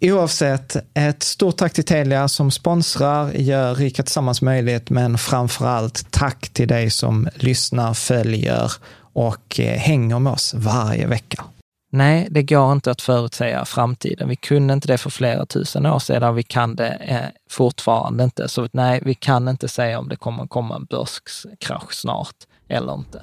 Oavsett, ett stort tack till Telia som sponsrar, gör Rika Tillsammans möjligt, men framför allt tack till dig som lyssnar, följer och eh, hänger med oss varje vecka. Nej, det går inte att förutsäga framtiden. Vi kunde inte det för flera tusen år sedan, vi kan det eh, fortfarande inte. Så nej, vi kan inte säga om det kommer komma en börskrasch snart eller inte.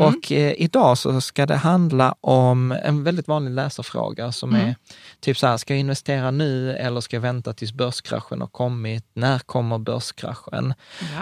och eh, idag så ska det handla om en väldigt vanlig läsarfråga som Mm. är typ så här, ska jag investera nu eller ska jag vänta tills börskraschen har kommit? När kommer börskraschen?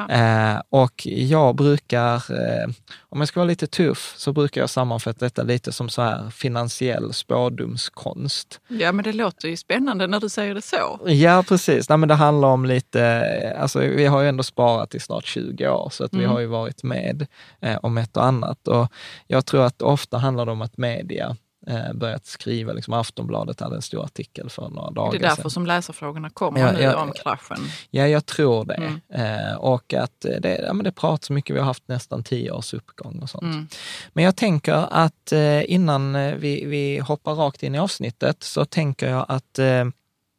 Ja. Eh, och jag brukar, eh, om jag ska vara lite tuff, så brukar jag sammanfatta detta lite som så här finansiell spådomskonst. ja, men det låter ju spännande när du säger det så. Ja, precis. Nej, men det handlar om lite, alltså vi har ju ändå sparat i snart 20 år, så att vi Mm. har ju varit med eh, om ett och annat. Och jag tror att ofta handlar det om att media eh, börjat skriva, liksom Aftonbladet hade en stor artikel för några dagar Det är därför sedan. som läsarfrågorna kommer Ja, nu om kraschen. Ja, jag tror det. Mm. Eh, och att det, ja, men det pratas så mycket, vi har haft nästan tio års uppgång och sånt. Mm. Men jag tänker att eh, innan eh, vi, vi hoppar rakt in i avsnittet så tänker jag att eh,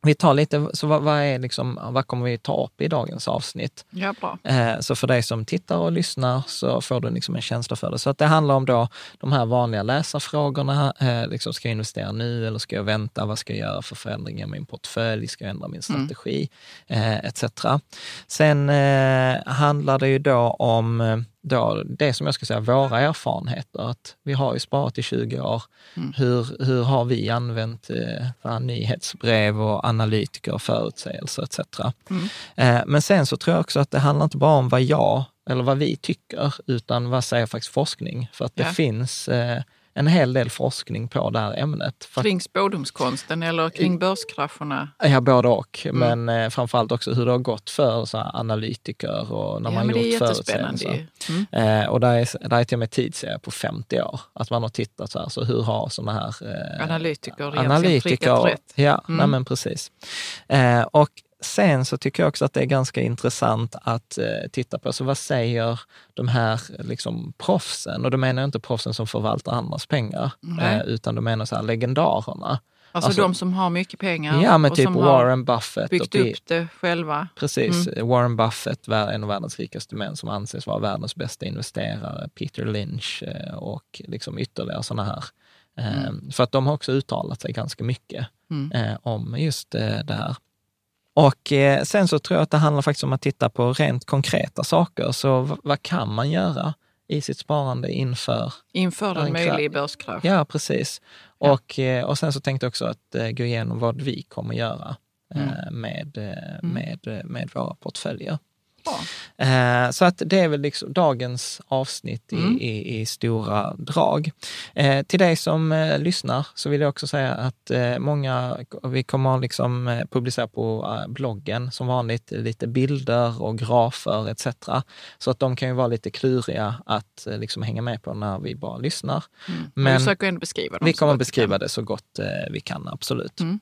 vi tar lite, så vad, vad, är liksom, vad kommer vi ta upp i dagens avsnitt? Ja, bra. Eh, Så för dig som tittar och lyssnar så får du liksom en känsla för det. Så att det handlar om då de här vanliga läsarfrågorna. Eh, Liksom, ska jag investera nu eller ska jag vänta? Vad ska jag göra för förändringar i min portfölj? Ska jag ändra min strategi? Eh, etc. Sen handlar det ju då om då, det som jag ska säga, våra erfarenheter. Att vi har ju sparat i 20 år. Hur, hur har vi använt eh, nyhetsbrev och analytiker, förutsägelser etc. Eh, men sen så tror jag också att det handlar inte bara om vad jag eller vad vi tycker, utan vad säger faktiskt forskning? För att det Ja. finns eh, en hel del forskning på det här ämnet. Kring spådomskonsten eller kring börskrascherna? ja, både och, Mm. men eh, framförallt också hur det har gått för så här, analytiker och när ja, man men det är gjort förutsägelser. Mm. Eh, och där är, där är till och med tidsserie på 50 år. Att man har tittat så här, så hur har sådana här eh, Analytiker egentligen prickat rätt. Ja, Mm. nej men precis. Eh, och sen så tycker jag också att det är ganska intressant att eh, titta på, så vad säger de här liksom, proffsen? Och då menar jag inte proffsen som förvaltar andras pengar, eh, utan de menar så här, legendarerna. Alltså, Alltså- de som har mycket pengar Ja, men och typ som Warren Buffett. byggt och upp det själva. Precis. Mm. Warren Buffett, en av världens rikaste män som anses vara världens bästa investerare. Peter Lynch eh, och liksom ytterligare sådana här. Eh, För att de har också uttalat sig ganska mycket Mm. om just det här. Och eh, sen så tror jag att det handlar faktiskt om att titta på rent konkreta saker. Så vad kan man göra i sitt sparande inför Inför Ja, en en möjlig börskrasch. Ja, precis. Och, eh, och sen så tänkte jag också att eh, gå igenom vad vi kommer göra eh, med, eh, med, med våra portföljer. Bra. Eh, så att det är väl liksom dagens avsnitt i, Mm. i, i stora drag. Eh, till dig som eh, lyssnar så vill jag också säga att många, vi kommer liksom, publicera på bloggen som vanligt lite bilder och grafer etc. Så att de kan ju vara lite kluriga att liksom hänga med på när vi bara lyssnar. Men, Men vi försöker ändå beskriva dem vi kommer beskriva det så gott vi kan, absolut. Mm.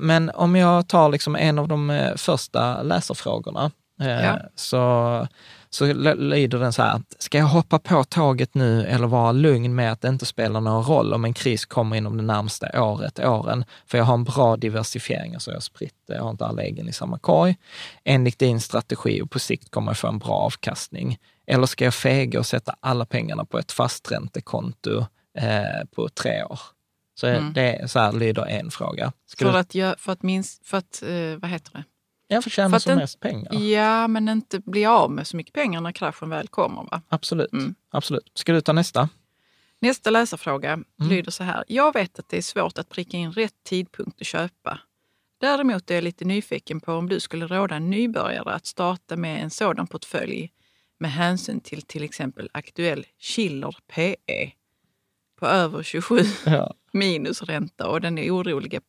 Men om jag tar liksom en av de första läsarfrågorna, Ja. så, så lyder den så här, ska jag hoppa på tåget nu eller vara lugn med att det inte spelar någon roll om en kris kommer inom det närmaste året, åren? För jag har en bra diversifiering, alltså jag har spritt det, jag har inte alla äggen i samma korg. Enligt din strategi och på sikt kommer jag få en bra avkastning. Eller ska jag fega och sätta alla pengarna på ett fasträntekonto eh, på tre år? Så Mm. det så här lyder en fråga. Ska För du, att, gö- för att minst, för att, eh, vad heter det? Jag får tjäna för att som den- mest pengar. Ja, men inte bli av med så mycket pengar när kraschen väl kommer. Va? Absolut. Mm. Absolut. Ska du ta nästa? Nästa läsarfråga Mm. lyder så här. Jag vet att det är svårt att pricka in rätt tidpunkt att köpa. Däremot är jag lite nyfiken på om du skulle råda en nybörjare att starta med en sådan portfölj med hänsyn till till exempel aktuell Schiller PE på över 27 Ja. minus ränta och den oroliga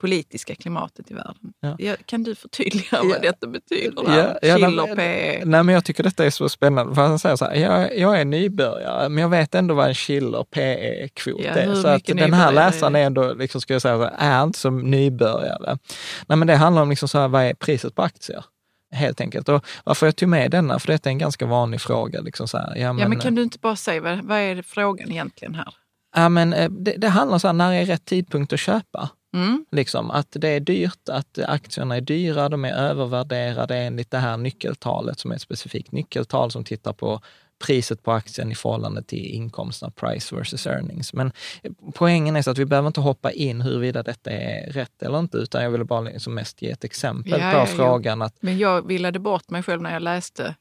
politiska klimatet i världen. Ja. Kan du förtydliga Ja. vad detta betyder? Ja, Ja, ja, nej. Nej, men jag tycker detta är så spännande. För han säger så här, jag, jag är nybörjare, men jag vet ändå vad en Schiller PE-kvot Ja, är. Så att den här läsaren är ändå, liksom, ska jag säga, så här, är inte som nybörjare. Nej, men det handlar om liksom så här, vad är priset på aktier? Helt enkelt. Och varför jag tog med denna, för detta är en ganska vanlig fråga. Liksom så här, ja, men, Ja, men kan du inte bara säga vad, vad är frågan egentligen här? ja, men, eh, det, det handlar om så här, när är rätt tidpunkt att köpa? Mm. Liksom, att det är dyrt, att aktierna är dyra, de är övervärderade enligt det här nyckeltalet som är ett specifikt nyckeltal som tittar på priset på aktien i förhållande till inkomsterna, price versus earnings. Men poängen är så att vi behöver inte hoppa in huruvida detta är rätt eller inte, utan jag ville bara liksom mest ge ett exempel Ja, på ja, ja. frågan att Men jag villade bort mig själv när jag läste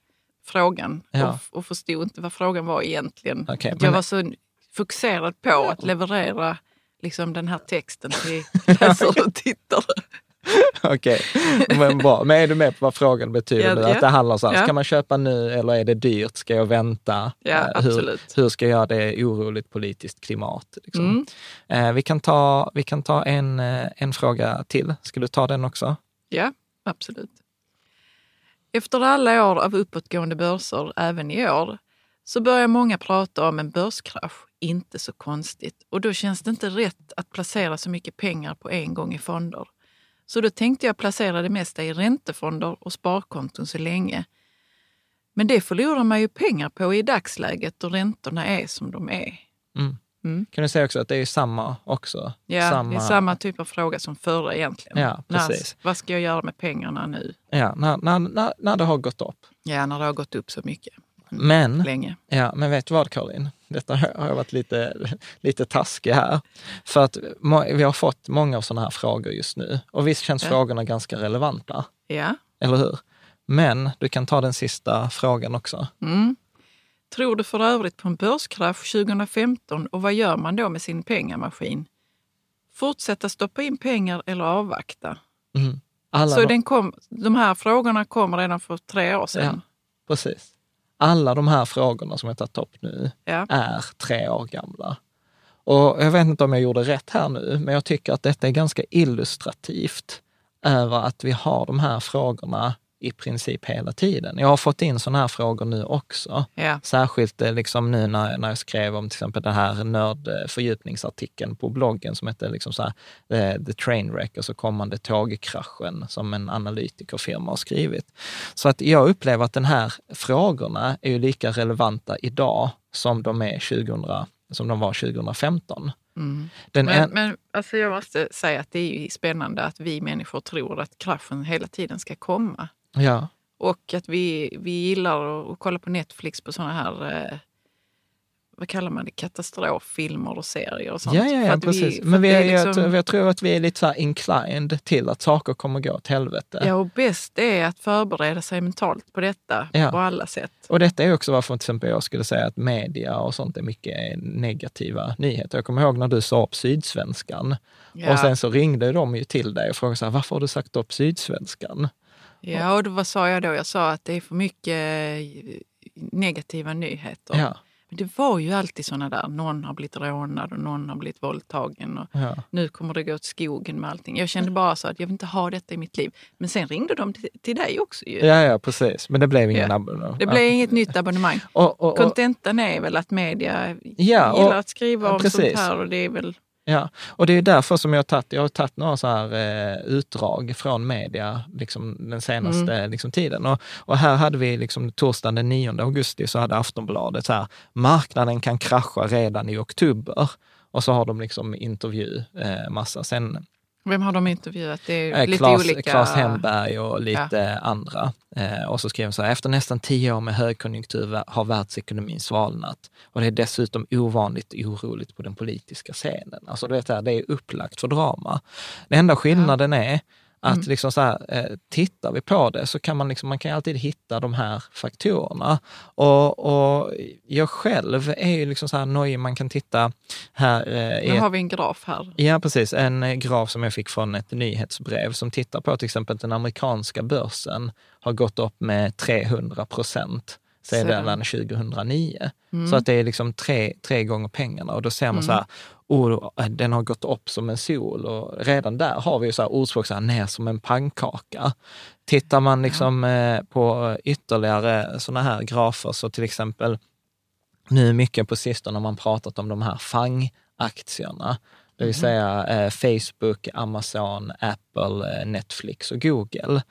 frågan Ja. och, och förstod inte vad frågan var egentligen. Men- jag var så fokuserad på att leverera liksom, den här texten till läsare och tittare. Okej, men bra. Men är du med på vad frågan betyder Ja, ja. Att det handlar om så här, Ja. ska man köpa nu eller är det dyrt? Ska jag vänta? Ja, Eh, hur, absolut. hur ska jag göra det i oroligt politiskt klimat? Liksom? Mm. Eh, vi kan ta, vi kan ta en, eh, en fråga till. Ska du ta den också? Ja, absolut. Efter alla år av uppåtgående börser, även i år, så börjar många prata om en börskrasch. Inte så konstigt. Och då känns det inte rätt att placera så mycket pengar på en gång i fonder. Så då tänkte jag placera det mesta i räntefonder och sparkonton så länge. Men det förlorar man ju pengar på i dagsläget då räntorna är som de är. Mm. Mm. Kan du säga också att det är samma också? Ja, det är samma typ av fråga som förra egentligen. Ja, precis. När, vad ska jag göra med pengarna nu? Ja, när, när, när, när det har gått upp. Ja, när det har gått upp så mycket. Men, Länge. ja, men vet du vad Caroline? Detta har jag varit lite, lite taskig här. För att vi har fått många av sådana här frågor just nu. Och visst känns Ja. frågorna ganska relevanta, Ja. eller hur? Men du kan ta den sista frågan också. Mm. Tror du för övrigt på en börskrasch 2015 och vad gör man då med sin pengamaskin? Fortsätta stoppa in pengar eller avvakta? Mm. Alla Så de- den kom, de här frågorna kom redan för tre år sedan. Precis. Alla de här frågorna som jag tagit upp nu Ja. är tre år gamla. Och jag vet inte om jag gjorde rätt här nu, men jag tycker att detta är ganska illustrativt över att vi har de här frågorna i princip hela tiden. Jag har fått in sådana här frågor nu också. Ja. Särskilt eh, liksom nu när, när jag skrev om till exempel den här nördfördjupningsartikeln på bloggen som heter liksom så här, The, The Trainwreck, alltså kommande tågkraschen som en analytikerfirma har skrivit. Så att jag upplever att den här frågorna är ju lika relevanta idag som de, är 2000, som de var 2015. Mm. Men, en, men alltså jag måste säga att det är spännande att vi människor tror att kraschen hela tiden ska komma. Ja, Och att vi, vi gillar att, kolla på Netflix på såna här, eh, vad kallar man det, katastroffilmer och serier och sånt. ja, ja, ja precis. för Men vi är, jag, liksom- tror- jag tror att vi är lite så här inclined till att saker kommer gå åt helvete. Ja, och bäst är att förbereda sig mentalt på detta Ja. på alla sätt. Och detta är också varför till exempel jag skulle säga att media och sånt är mycket negativa nyheter. Jag kommer ihåg när du sa upp Sydsvenskan Ja. och sen så ringde de ju till dig och frågade så här, varför har du sagt upp Sydsvenskan? Ja, och då, vad sa jag då? Jag sa att det är för mycket eh, negativa nyheter. Ja, Men det var ju alltid såna där, någon har blivit rånad och någon har blivit våldtagen. Och ja. Nu kommer det gå åt skogen med allting. Jag kände bara så att jag vill inte ha detta i mitt liv. Men sen ringde de till, till dig också ju. Ja, ja, precis. Men det blev ingen Ja. abonnemang. Det blev inget nytt abonnemang. Och, och, och, Kontentan är väl att media Ja, gillar att skriva om sånt här och det är väl... ja, och det är därför som jag har tagit, jag har tagit några så här eh, utdrag från media liksom, den senaste Mm. liksom, tiden. Och, och här hade vi liksom, torsdagen den 9 augusti så hade Aftonbladet så här, marknaden kan krascha redan i oktober. Och så har de liksom intervju, eh, massa. Sen Vem har de intervjuat? Det är Eh, lite Claes, olika... Claes Hemberg och lite andra. Eh, och så skrev de så här, efter nästan tio år med högkonjunktur har världsekonomin svalnat. Och det är dessutom ovanligt oroligt på den politiska scenen. Alltså du vet, det är upplagt för drama. Den enda skillnaden är att Mm. liksom så här, eh, tittar vi på det så kan man, liksom, man kan alltid hitta de här faktorerna. Och, och jag själv är ju liksom så här nojig, man kan titta här eh, Nu har vi en graf här. Ja, precis. En eh, graf som jag fick från ett nyhetsbrev som tittar på till exempel att den amerikanska börsen har gått upp med 300 procent sedan 2009. Så att det är liksom tre, tre gånger pengarna och då ser man så här, oh, den har gått upp som en sol och redan där har vi ju så här ordspråk, så här, ner som en pannkaka. Tittar man liksom eh, på ytterligare sådana här grafer, så till exempel nu mycket på sistone har man pratat om de här FANG-aktierna. Det vill säga eh, Facebook, Amazon, Apple, eh, Netflix och Google.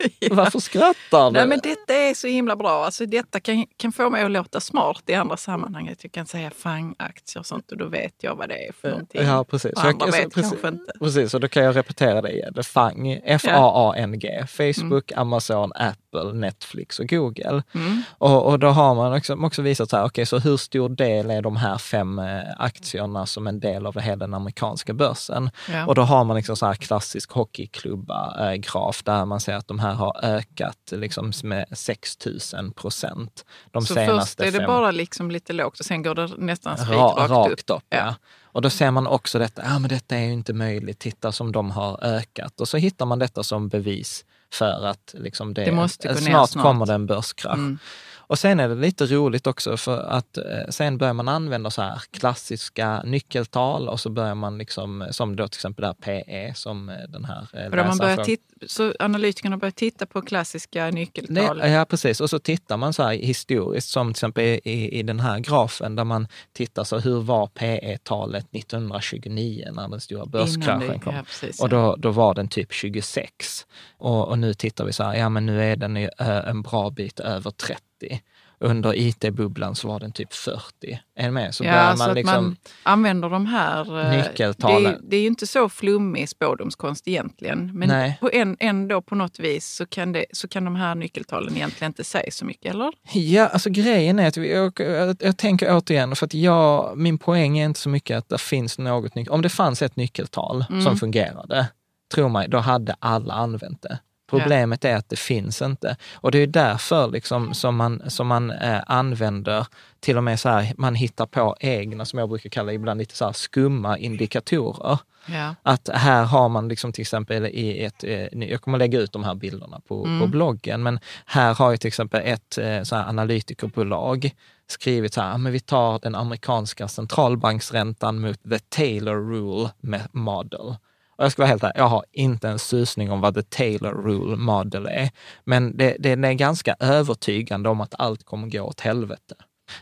Ah, Varför skrattar du? Nej, men detta är så himla bra. Alltså, detta kan, kan få mig att låta smart i andra sammanhang. Att jag kan säga FANG-aktier och sånt och då vet jag vad det är för någonting. Ja, precis. Och andra Jag- vet precis, kanske inte. Precis, och då kan jag repetera det igen. FANG, F-A-A-N-G, Facebook, Amazon, Apple, Netflix och Google. Mm. Och, och då har man också, också visat så här, okej, så hur stor del är de här fem eh, aktierna som en del av hela den amerikanska börsen? Ja. Och då har man liksom så här klassisk hockeyklubba-graf där man ser att de här har ökat liksom med 6 000 procent de så senaste först är det fem bara liksom lite lågt och sen går det nästan Ra, spikrakt rakt upp. upp. ja. Och då ser man också detta, ja men detta är ju inte möjligt, titta som de har ökat. Och så hittar man detta som bevis för att liksom det, Det snart. kommer det en börskrasch. Mm. Och sen är det lite roligt också för att eh, sen börjar man använda så här klassiska nyckeltal och så börjar man liksom, som då till exempel där PE som eh, den här eh, man börjar titta, så analytikerna börjar titta på klassiska nyckeltal. det, ja, precis. Och så tittar man så här historiskt, som till exempel i, i den här grafen, där man tittar så hur var PE-talet 1929 när den stora börskraschen kom? ja, precis, och då, då var den typ 26. Och, och nu tittar vi så här, ja men nu är den en bra bit över 30. Under IT-bubblan så var den typ 40. Är med? Så ja, börjar man liksom... man använder de här... eh, Nyckeltalen. Det är, det är ju inte så flummig spådomskonst egentligen. Men Nej. på en, ändå på något vis så kan, det, så kan de här nyckeltalen egentligen inte säga så mycket, eller? Ja, alltså grejen är att vi, jag, jag, jag tänker återigen, för att jag, min poäng är inte så mycket att det finns något nyckel. Om det fanns ett nyckeltal Mm. som fungerade, tro mig, då hade alla använt det. Problemet är att det finns inte. Och det är därför liksom som man, som man eh, använder, till och med så här, man hittar på egna, som jag brukar kalla ibland lite så skumma indikatorer. Ja. Att här har man liksom till exempel i ett, eh, jag kommer lägga ut de här bilderna på, på bloggen, men här har jag till exempel ett eh, så här analytikerbolag skrivit så här, men vi tar den amerikanska centralbanksräntan mot the Taylor rule model. Och jag ska vara helt ärlig, jag har inte en susning om vad the Taylor rule model är. Men det, det är ganska övertygande om att allt kommer gå åt helvete.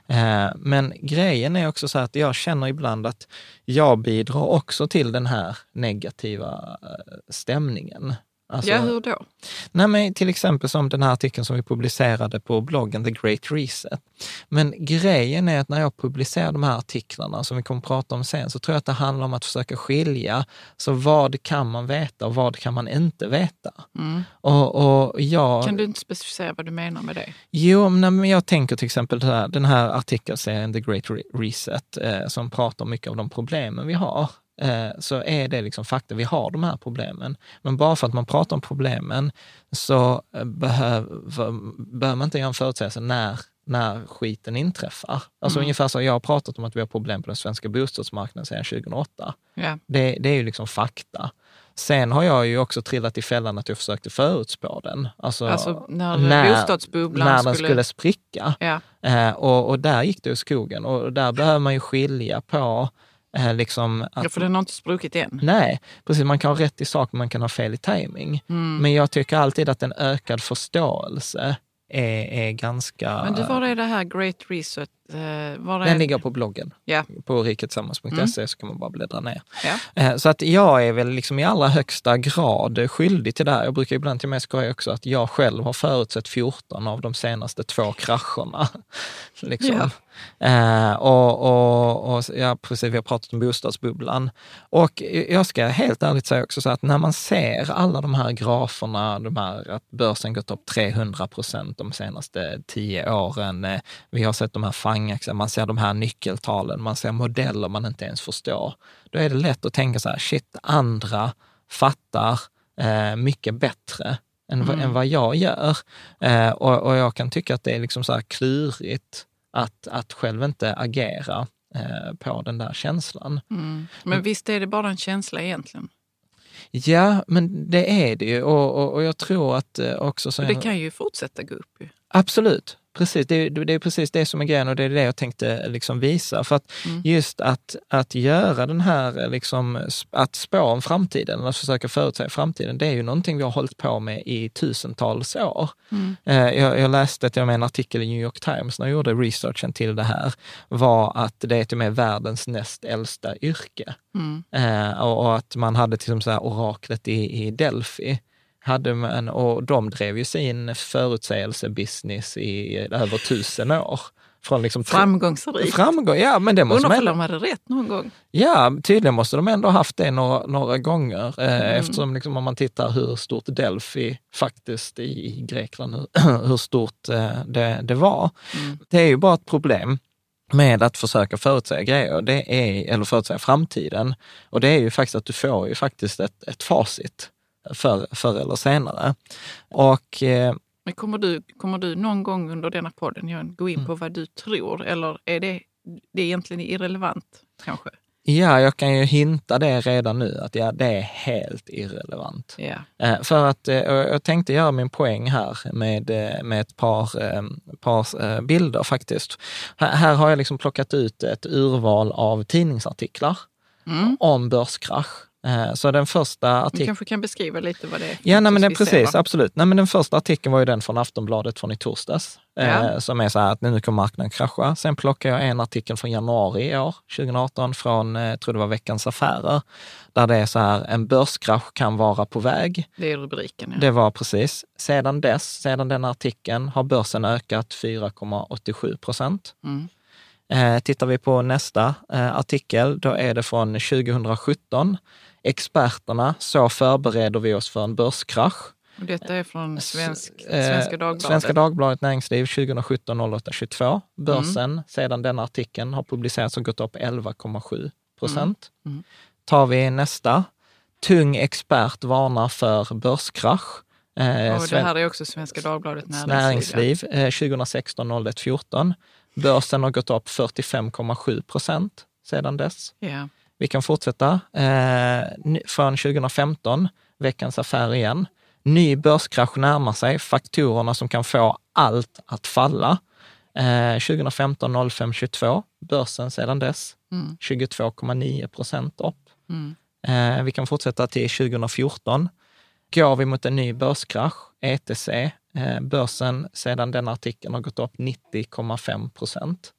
Eh, men grejen är också så att jag känner ibland att jag bidrar också till den här negativa eh, stämningen. Alltså, ja, hur då? Nej, men till exempel som den här artikeln som vi publicerade på bloggen The Great Reset. Men grejen är att när jag publicerar de här artiklarna som vi kommer att prata om sen, så tror jag att det handlar om att försöka skilja. Så vad kan man veta och vad kan man inte veta? Mm. Och, och jag, kan du inte specificera vad du menar med det? Jo, men jag tänker till exempel den här artikelserien The Great Reset eh, som pratar mycket om de problemen vi har. Eh, så är det liksom fakta. Vi har de här problemen. Men bara för att man pratar om problemen så eh, behöver, behöver man inte göra en förutsägelse när, när skiten inträffar. Alltså mm. ungefär så, jag har pratat om att vi har problem på den svenska bostadsmarknaden sedan 2008. Yeah. Det, det är ju liksom fakta. Sen har jag ju också trillat i fällan att jag försökte förutspå den. Alltså, alltså när, när bostadsbubblan när skulle... den skulle spricka. Ja. Eh, och, och, där gick det i skogen. Och där behöver man ju skilja på Eh, liksom att, ja, för den har inte spruckit än. Nej, precis. Man kan ha rätt i sak, men man kan ha fel i timing. Mm. Men jag tycker alltid att en ökad förståelse är, är ganska... Men du, var är det här Great Reset? Eh, Den ligger på bloggen. Yeah. På riketsammans.se mm. så kan man bara bläddra ner. Yeah. Så att jag är väl liksom i allra högsta grad skyldig till det här. Jag brukar ibland till med skoja också att jag själv har förutsett 14 av de senaste två krascherna. liksom. Yeah. Eh, och, och, och, ja, precis, vi har pratat om bostadsbubblan. Och jag ska helt ärligt säga också så att när man ser alla de här graferna, de här att börsen gått upp 300 procent de senaste tio åren. Eh, vi har sett de här FANG, man ser de här nyckeltalen, man ser modeller man inte ens förstår. Då är det lätt att tänka så här, shit, andra fattar eh, mycket bättre än, mm. än vad jag gör. Eh, och, och, jag kan tycka att det är liksom så här klurigt att, att själv inte agera eh, på den där känslan. Mm. Men visst är det bara en känsla egentligen? Ja, men det är det ju och, och, och jag tror att eh, också... Så det kan ju fortsätta gå upp. Ju. Absolut, Precis, det, det, är precis det som är grejen och det är det jag tänkte liksom visa. För att mm. just att, att göra den här, liksom, att spå om framtiden, att försöka förutsäga framtiden, det är ju någonting vi har hållit på med i tusentals år. Mm. Eh, jag, jag läste till och med en artikel i New York Times när jag gjorde researchen till det här, var att det är till och med världens näst äldsta yrke. Mm. Eh, och, och, att man hade till exempel oraklet i, i Delphi hade man, och de drev ju sin förutsägelsebusiness i över tusen år. Från liksom Framgångsrikt. Framgång, ja, men det måste Undrar om de hade rätt någon gång? Ja, tydligen måste de ändå haft det några, några gånger. Eh, mm. Eftersom liksom, om man tittar hur stort Delphi faktiskt i, i Grekland, hur, hur stort eh, det, det var. Mm. Det är ju bara ett problem med att försöka förutsäga grejer, det är, eller förutsäga framtiden. Och det är ju faktiskt att du får ju faktiskt ett, ett facit förr, förr eller senare. Och, eh, Men kommer du, kommer du någon gång under denna podden gå in på mm. vad du tror eller är det, det är egentligen irrelevant kanske? Ja, jag kan ju hinta det redan nu, att ja, det är helt irrelevant. Yeah. För att eh, jag tänkte göra min poäng här med, eh, med ett par, par bilder faktiskt. Här har jag liksom plockat ut ett urval av tidningsartiklar mm. om börskrasch så den första artikeln... Du kanske kan beskriva lite vad det är? Ja, nej, men den, precis, absolut. Nej, men den första artikeln var ju den från Aftonbladet från i torsdags, ja. eh, som är så här att nu kommer marknaden krascha. Sen plockar jag en artikel från januari i år, 2018, från, eh, tror det var Veckans Affärer, där det är så här, en börskrasch kan vara på väg. Det är rubriken. Ja. Det var precis. Sedan dess, sedan den artikeln, har börsen ökat 4,87 procent. Mm. Eh, tittar vi på nästa eh, artikel, då är det från 2017 experterna, så förbereder vi oss för en börskrasch. Och detta är från svensk, eh, Svenska Dagbladet? Svenska Dagbladet Näringsliv 2017 08 22. Börsen mm. sedan den artikeln har publicerats har gått upp 11,7 procent. Mm. Mm. Tar vi nästa. Tung expert varnar för börskrasch. Eh, och det här är också Svenska Dagbladet Näringsliv. Näringsliv eh, 2016 01 14. Börsen har gått upp 45,7 procent sedan dess. Yeah. Vi kan fortsätta. Eh, från 2015, Veckans Affär igen. Ny börskrasch närmar sig. Faktorerna som kan få allt att falla. Eh, 2015 05 22, börsen sedan dess, 22,9 procent upp. Eh, vi kan fortsätta till 2014. Går vi mot en ny börskrasch, ETC, eh, börsen sedan den artikeln har gått upp 90,5 procent.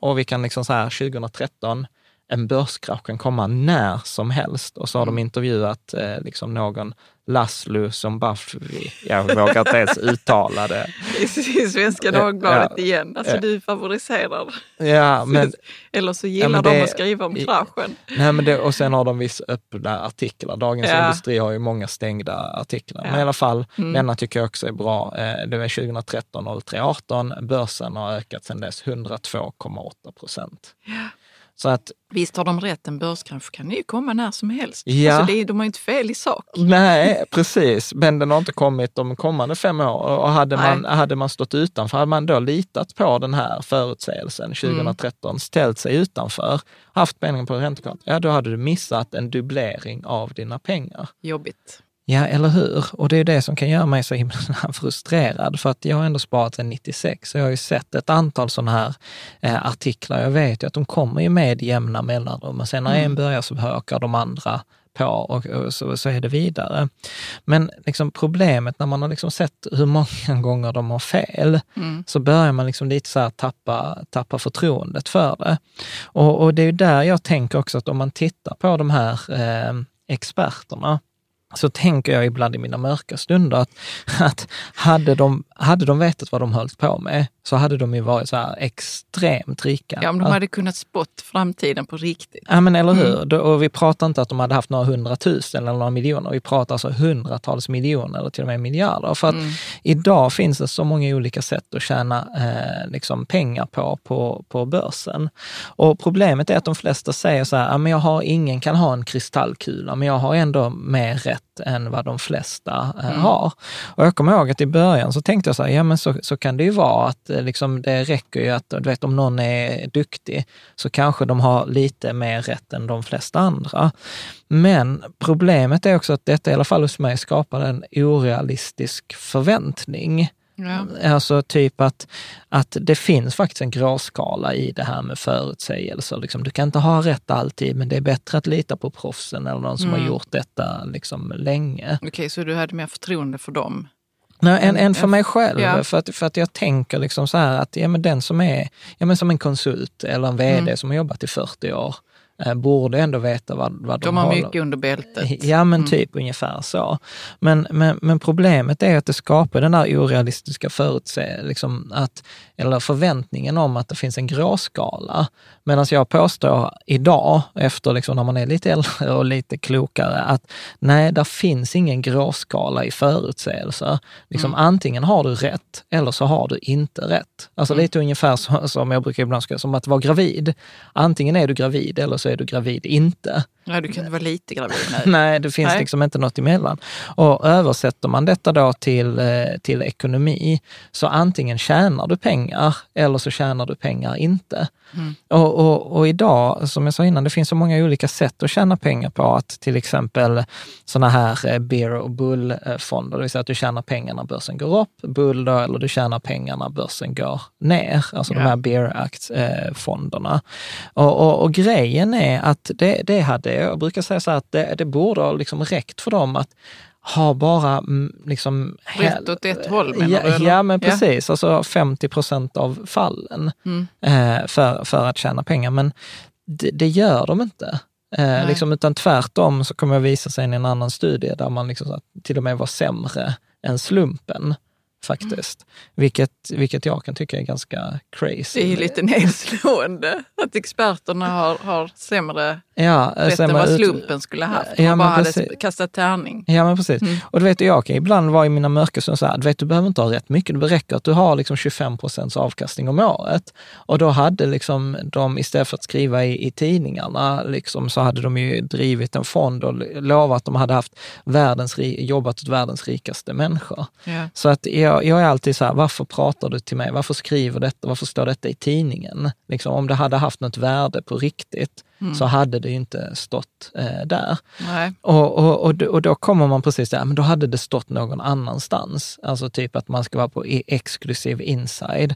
Och vi kan liksom så här, 2013, en börskrasch kan komma när som helst. Och så har de intervjuat eh, liksom någon Laszlo Zombafvi, jag vågar inte ens uttala det. I Svenska Dagbladet Ja. igen. Alltså Ja. du favoriserar. Ja, men, Eller så gillar de det- att skriva om kraschen. nej, men det, och sen har de vissa öppna artiklar. Dagens Ja. Industri har ju många stängda artiklar. Men Ja. i alla fall, Mm. denna tycker jag också är bra. Eh, Det var 2013 03 18. Börsen har ökat sedan dess 102,8 procent. Så att Visst har de rätt, en börskrasch kan ju komma när som helst. Ja. Alltså det de har ju inte fel i sak. Nej, precis. Men den har inte kommit de kommande fem år. Och hade man, hade man stått utanför, hade man då litat på den här förutsägelsen 2013, ställt sig utanför, haft pengar på räntekonto, ja då hade du missat en dubblering av dina pengar. Jobbigt. Ja, eller hur? Och det är det som kan göra mig så himla frustrerad, för att jag har ändå sparat sedan 96, så jag har ju sett ett antal sådana här eh, artiklar. Jag vet ju att de kommer ju med jämna mellanrum, och sen när en börjar så hökar de andra på och, och så, så är det vidare. Men liksom problemet när man har liksom sett hur många gånger de har fel, så börjar man liksom lite så här tappa, tappa förtroendet för det. Och, och det är ju där jag tänker också att om man tittar på de här eh, experterna, så tänker jag ibland i mina mörka stunder att, att hade, de, hade de vetat vad de höll på med så hade de ju varit så här extremt rika. Ja, om de hade kunnat spått framtiden på riktigt. Ja, men eller hur? Då- Och vi pratar inte att de hade haft några hundratusen eller några miljoner. Vi pratar alltså hundratals miljoner eller till och med miljarder. För att idag finns det så många olika sätt att tjäna eh, liksom pengar på, på på börsen. Och problemet är att de flesta säger så här, "Ja, men jag har, ingen kan ha en kristallkula, men jag har ändå mer rätt än vad de flesta eh, har. Och jag kommer ihåg att i början så tänkte jag så här, ja men så, så kan det ju vara att eh, liksom, det räcker ju att, du vet om någon är duktig så kanske de har lite mer rätt än de flesta andra. Men problemet är också att detta i alla fall hos mig skapar en orealistisk förväntning. Ja. Alltså typ att, att det finns faktiskt en gråskala i det här med förutsägelser. Liksom, du kan inte ha rätt alltid, men det är bättre att lita på proffsen eller någon som har gjort detta liksom länge. Okej, så du hade mer förtroende för dem? Nej, än, än för mig själv. ja. För, att, för att jag tänker liksom så här att ja, men den som är ja, men som en konsult eller en vd Mm. som har jobbat i 40 år borde ändå veta vad, vad de, De har mycket under bältet. Ja, men typ ungefär så. Men, men, men problemet är att det skapar den där orealistiska förutse, liksom att, eller förväntningen om att det finns en gråskala. Medan jag påstår idag, efter liksom när man är lite äldre och lite klokare, att nej, där finns ingen gråskala i förutsägelser. Liksom, Antingen har du rätt eller så har du inte rätt. Alltså lite ungefär så, som jag brukar ibland säga, som att vara gravid. Antingen är du gravid eller så är du gravid inte. Ja, du kan inte vara lite gravid nu. Nej, det finns Nej. liksom inte något emellan. Och översätter man detta då till, eh, till ekonomi, så antingen tjänar du pengar eller så tjänar du pengar inte. Och, och, och idag, som jag sa innan, det finns så många olika sätt att tjäna pengar på. Att till exempel sådana här eh, bear och bull-fonder, det vill säga att du tjänar pengar när börsen går upp, bull då, eller du tjänar pengar när börsen går ner. Alltså de Ja. här bear act-fonderna. Och, och, och grejen är att det, det hade, jag brukar säga så här att det, det borde ha liksom räckt för dem att ha bara mm, liksom... Rätt åt ett håll menar ja, du? ja, men precis. Alltså 50 procent av fallen Mm. eh, för, för att tjäna pengar. Men det, det gör de inte. Eh, liksom, utan tvärtom så kommer det visa sig i en annan studie där man liksom, till och med var sämre än slumpen faktiskt. Vilket, vilket jag kan tycka är ganska crazy. Det är lite nedslående att experterna har, har sämre ja, eh, än sämre vad ut- slumpen skulle ha haft. Ja, Man bara precis. hade kastat tärning. Ja, men precis. Och du vet, jag kan ibland vara i mina mörka stunder så här, du vet, du behöver inte ha rätt mycket. Det räcker att du har liksom 25 procents avkastning om året. Och då hade liksom de, istället för att skriva i, i tidningarna, liksom, så hade de ju drivit en fond och lovat att de hade haft världens, jobbat åt världens rikaste människor. Ja. Så att jag, jag är alltid så här, varför pratar du till mig? Varför skriver detta? Varför står detta i tidningen? Liksom, om det hade haft något värde på riktigt, så hade det ju inte stått eh, där. Och, och, och, och då kommer man precis där, men då hade det stått någon annanstans. Alltså typ att man ska vara på i- exklusiv inside.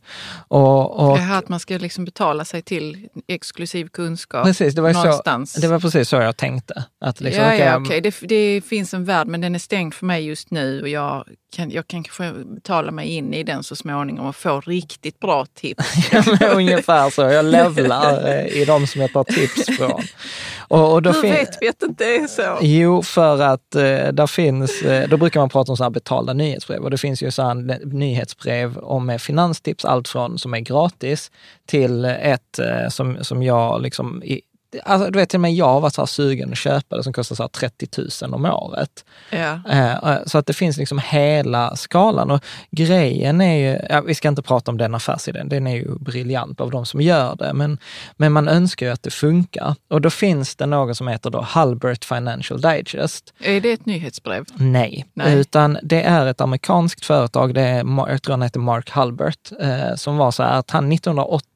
Och, och, Det här att man ska liksom betala sig till exklusiv kunskap precis, det var, någonstans. så, det var precis så jag tänkte. Att liksom, ja, ja, okej. Det, det finns en värld, men den är stängd för mig just nu och jag kan, jag kan kanske betala mig in i den så småningom och få riktigt bra tips. Ja, Ungefär så. Jag levlar eh, i de som jag tar tips från. Och, och då Hur vet vi att det inte är så? Jo, för att eh, där finns, eh, då brukar man prata om så här betalda nyhetsbrev och det finns ju så här n- nyhetsbrev om med finanstips, allt från som är gratis till ett eh, som, som jag liksom, i, alltså, du vet till och med jag har varit så här sugen att köpa det som kostar så här 30 000 om året. Ja. Eh, eh, Så att det finns liksom hela skalan. Och grejen är ju, ja, vi ska inte prata om den affärsidén, den är ju briljant av de som gör det, men, men man önskar ju att det funkar. Och då finns det något som heter då Halbert Financial Digest. Är det ett nyhetsbrev? Nej, Nej. utan det är ett amerikanskt företag, det är, jag tror han heter Mark Halbert, eh, som var så här att han 1980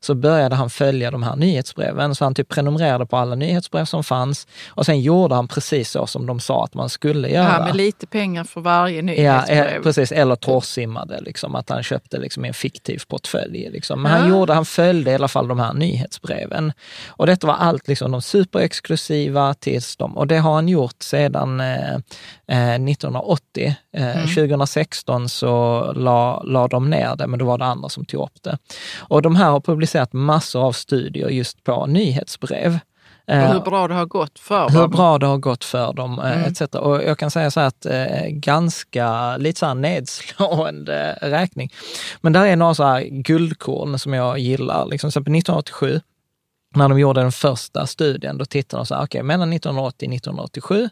så började han följa de här nyhetsbreven, så han typ prenumererade på alla nyhetsbrev som fanns och sen gjorde han precis så som de sa att man skulle göra. Ja, med lite pengar för varje Ja, nyhetsbrev. eh, precis. Eller torrsimmade, liksom, att han köpte liksom en fiktiv portfölj. Liksom. Men Ja. han, gjorde, han följde i alla fall de här nyhetsbreven. Och detta var allt, liksom, de superexklusiva tills de, och det har han gjort sedan eh, eh, 1980. Eh, 2016 så la, la de ner det, men då var det andra som tog upp det. Och de här har publicerat massor av studier just på nyhetsbrev. och Eh, hur bra det har gått för hur dem. bra det har gått för dem Mm. eh, etc. Och jag kan säga så här att eh, ganska lite så nedslående räkning. Men där är några så här guldkorn som jag gillar. Liksom, så på 1987 när de gjorde den första studien, då tittade de så här, okej, mellan 1980 och 1987,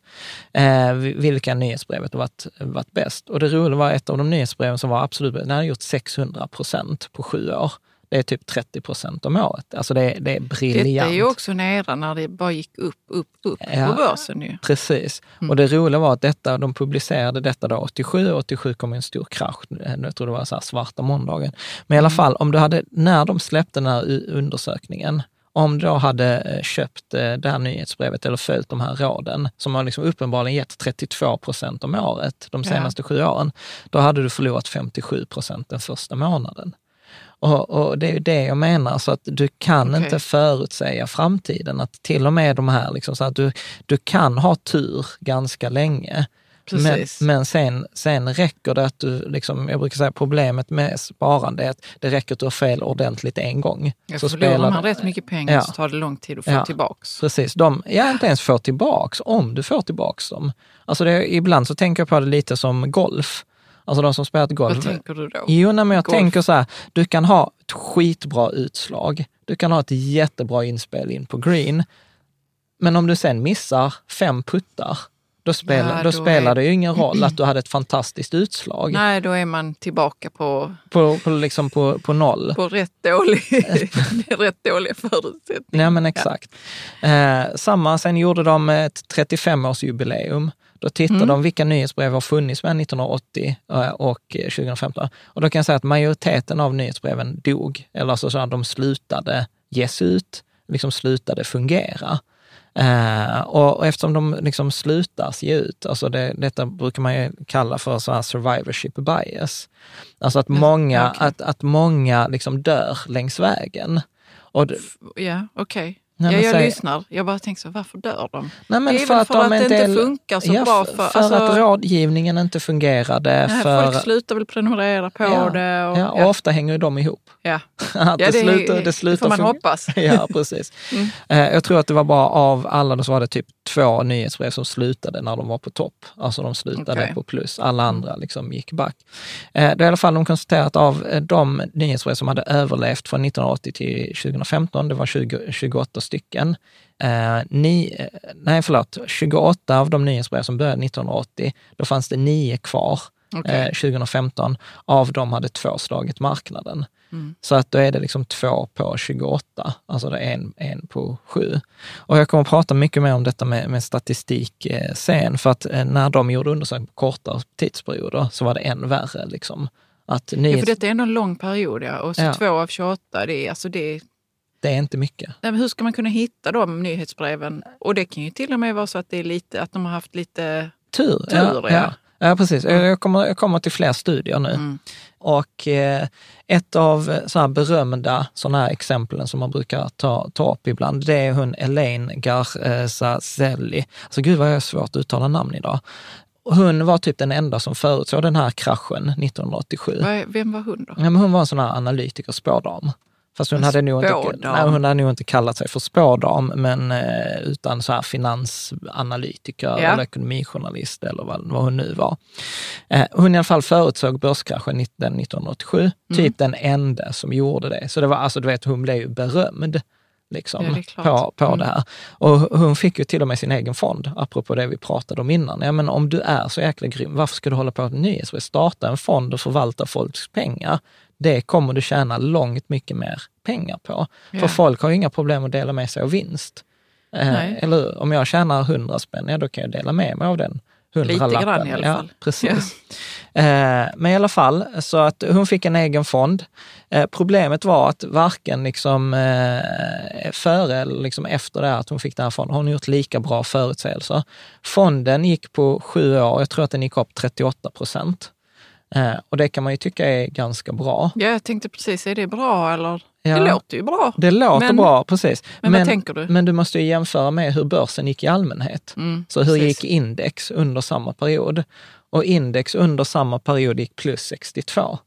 eh, vilka nyhetsbrevet har varit, varit bäst? Och det roliga var ett av de nyhetsbreven som var absolut bäst, den hade gjort 600 procent på sju år. Det är typ 30 procent om året. Alltså det, det är briljant. Detta är ju också nära när det bara gick upp, upp, upp Ja. på börsen ju. Precis. Och det roliga var att detta, de publicerade detta då 87 och 87 kom en stor krasch. Eh, Jag tror det var så här svarta måndagen. Men i alla fall, om du hade, när de släppte den här undersökningen, om du då hade eh, köpt eh, det här nyhetsbrevet eller följt de här råden, som har liksom uppenbarligen gett 32 procent om året de Ja. senaste sju åren, då hade du förlorat 57 procent den första månaden. Och, och det är det jag menar, så att du kan Okej. inte förutsäga framtiden. Att till och med de här, liksom, så att du, du kan ha tur ganska länge. Men, Precis. men sen, sen räcker det att du, liksom, jag brukar säga problemet med sparande är att det räcker att du har fel ordentligt en gång. Jag Så förlorar man rätt mycket pengar Ja. så tar det lång tid att få Ja. tillbaks. Precis, de, jag inte ens får tillbaks, om du får tillbaks dem. Alltså det, ibland så tänker jag på det lite som golf. Alltså de som spelat golf. Vad tänker du då? Jo, nej, men jag Golf. tänker så här, du kan ha ett skitbra utslag. Du kan ha ett jättebra inspel in på green. Men om du sen missar fem puttar, då, spelar, Ja, då, då spelar är- det ju ingen roll att du hade ett fantastiskt utslag Nej, då är man tillbaka på, på, på, liksom på, på noll. på rätt, dålig, rätt dåliga förutsättningar. Nej men exakt. Eh, samma, sen gjorde de ett 35-årsjubileum. Då tittade Mm. de vilka nyhetsbrev har funnits med 1980 eh, och eh, 2015. Och då kan jag säga att majoriteten av nyhetsbreven dog, eller alltså så att de slutade ges ut, liksom slutade fungera. Eh, och, och eftersom de liksom slutar ge ut, alltså det, detta brukar man ju kalla för så survivorship bias. Alltså att många, okej. att, att många liksom dör längs vägen. Och det, Ja, okej. Nej, Ja, jag säg- lyssnar. Jag bara tänker så, varför dör de? Nej, men Det är för att för de att det inte del- funkar så ja, bra. För, För, alltså, att rådgivningen inte fungerade. nej, för, Folk slutar väl prenumerera på ja, det. Och, ja, och ofta hänger ju de ihop. ja. Att Ja, det, det slutar, det det slutar får man funka- hoppas. Ja, precis. Mm. Eh, Jag tror att det var bara av alla, så var det typ två nyhetsbrev som slutade när de var på topp. Alltså de slutade. Mm. på plus. Alla andra liksom gick back. Eh, Det är i alla fall de konstaterat att av eh, de nyhetsbrev som hade överlevt från 1980 till 2015, det var 20, 28 stycken. Eh, ni, eh, nej, förlåt, 28 av de nyhetsbrev som började 1980, då fanns det nio kvar Okej. eh, 2015. Av dem hade två slagit marknaden. Mm. Så att då är det liksom två på 28, alltså det är en, en på sju. Och jag kommer att prata mycket mer om detta med, med statistik eh, sen, för att eh, när de gjorde undersökningar på kortare tidsperioder så var det än värre. Liksom. Att Ja, nyhets... för detta är ändå en lång period. Ja. Och så Ja. två av 28, det är, alltså det, det är inte mycket. Nej, men hur ska man kunna hitta de nyhetsbreven? Och det kan ju till och med vara så att, det är lite, att de har haft lite Tur, tur. ja, ja. ja precis. Jag, kommer, jag kommer till fler studier nu. Mm. Och eh, ett av så här berömda sådana här exemplen som man brukar ta, ta upp ibland, det är hon Elaine Garzazelli. Alltså gud vad jag har svårt att uttala namn idag. Hon var typ den enda som förutsåg den här kraschen 1987. Vad är- Vem var hon då? Ja, men hon var en sån här analytiker, spådam. Fast hon hade, nog inte, nej, hon hade nog inte kallat sig för spådam, men eh, utan så här finansanalytiker Ja. eller ekonomijournalist eller vad, vad hon nu var. Eh, hon i alla fall förutsåg börskraschen 19- 1987, Mm. typ den enda som gjorde det. Så det var, alltså du vet, hon blev ju berömd liksom, Ja, på, på Mm. det här. Och hon fick ju till och med sin egen fond, apropå det vi pratade om innan. Ja, men om du är så jäkla grym, varför ska du hålla på med nyhetsbrev? Starta en fond och förvalta folks pengar. Det kommer du tjäna långt mycket mer pengar på. Ja. För folk har ju inga problem att dela med sig av vinst. Eh, eller? Om jag tjänar 100 spänn, ja, då kan jag dela med mig av den Lite grann hundralappen. i alla ja, fall. Precis. Eh, men i alla fall, så att hon fick en egen fond. Eh, problemet var att varken liksom, eh, före eller liksom efter det att hon fick den här fonden, har hon gjort lika bra förutsägelser. Fonden gick på sju år, jag tror att den gick upp 38 procent. Eh, och det kan man ju tycka är ganska bra. Ja, jag tänkte precis, är det bra eller? Ja. Det låter ju bra. Det låter Men- bra, precis. men vad tänker du? Men du måste ju jämföra med hur börsen gick i allmänhet. Mm, Så hur precis. gick index under samma period? Och index under samma period gick plus 62.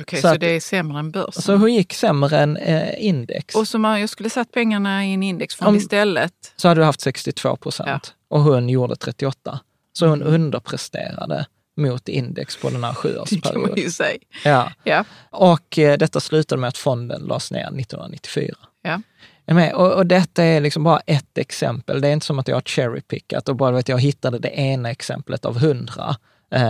Okej, så så, att- det är sämre än börsen. Så hur gick sämre än eh, index? och så man, jag skulle satt pengarna i en indexfond Om- istället. så hade du haft 62 procent och hon gjorde 38. Så hon underpresterade mot index på den här Det kan man sjuårsperioden. ju säga. Ja. Ja. Och eh, detta slutade med att fonden lades ner 1994. Ja. Och, och detta är liksom bara ett exempel. Det är inte som att jag har cherrypickat och bara vet, jag hittade det ena exemplet av hundra. Eh,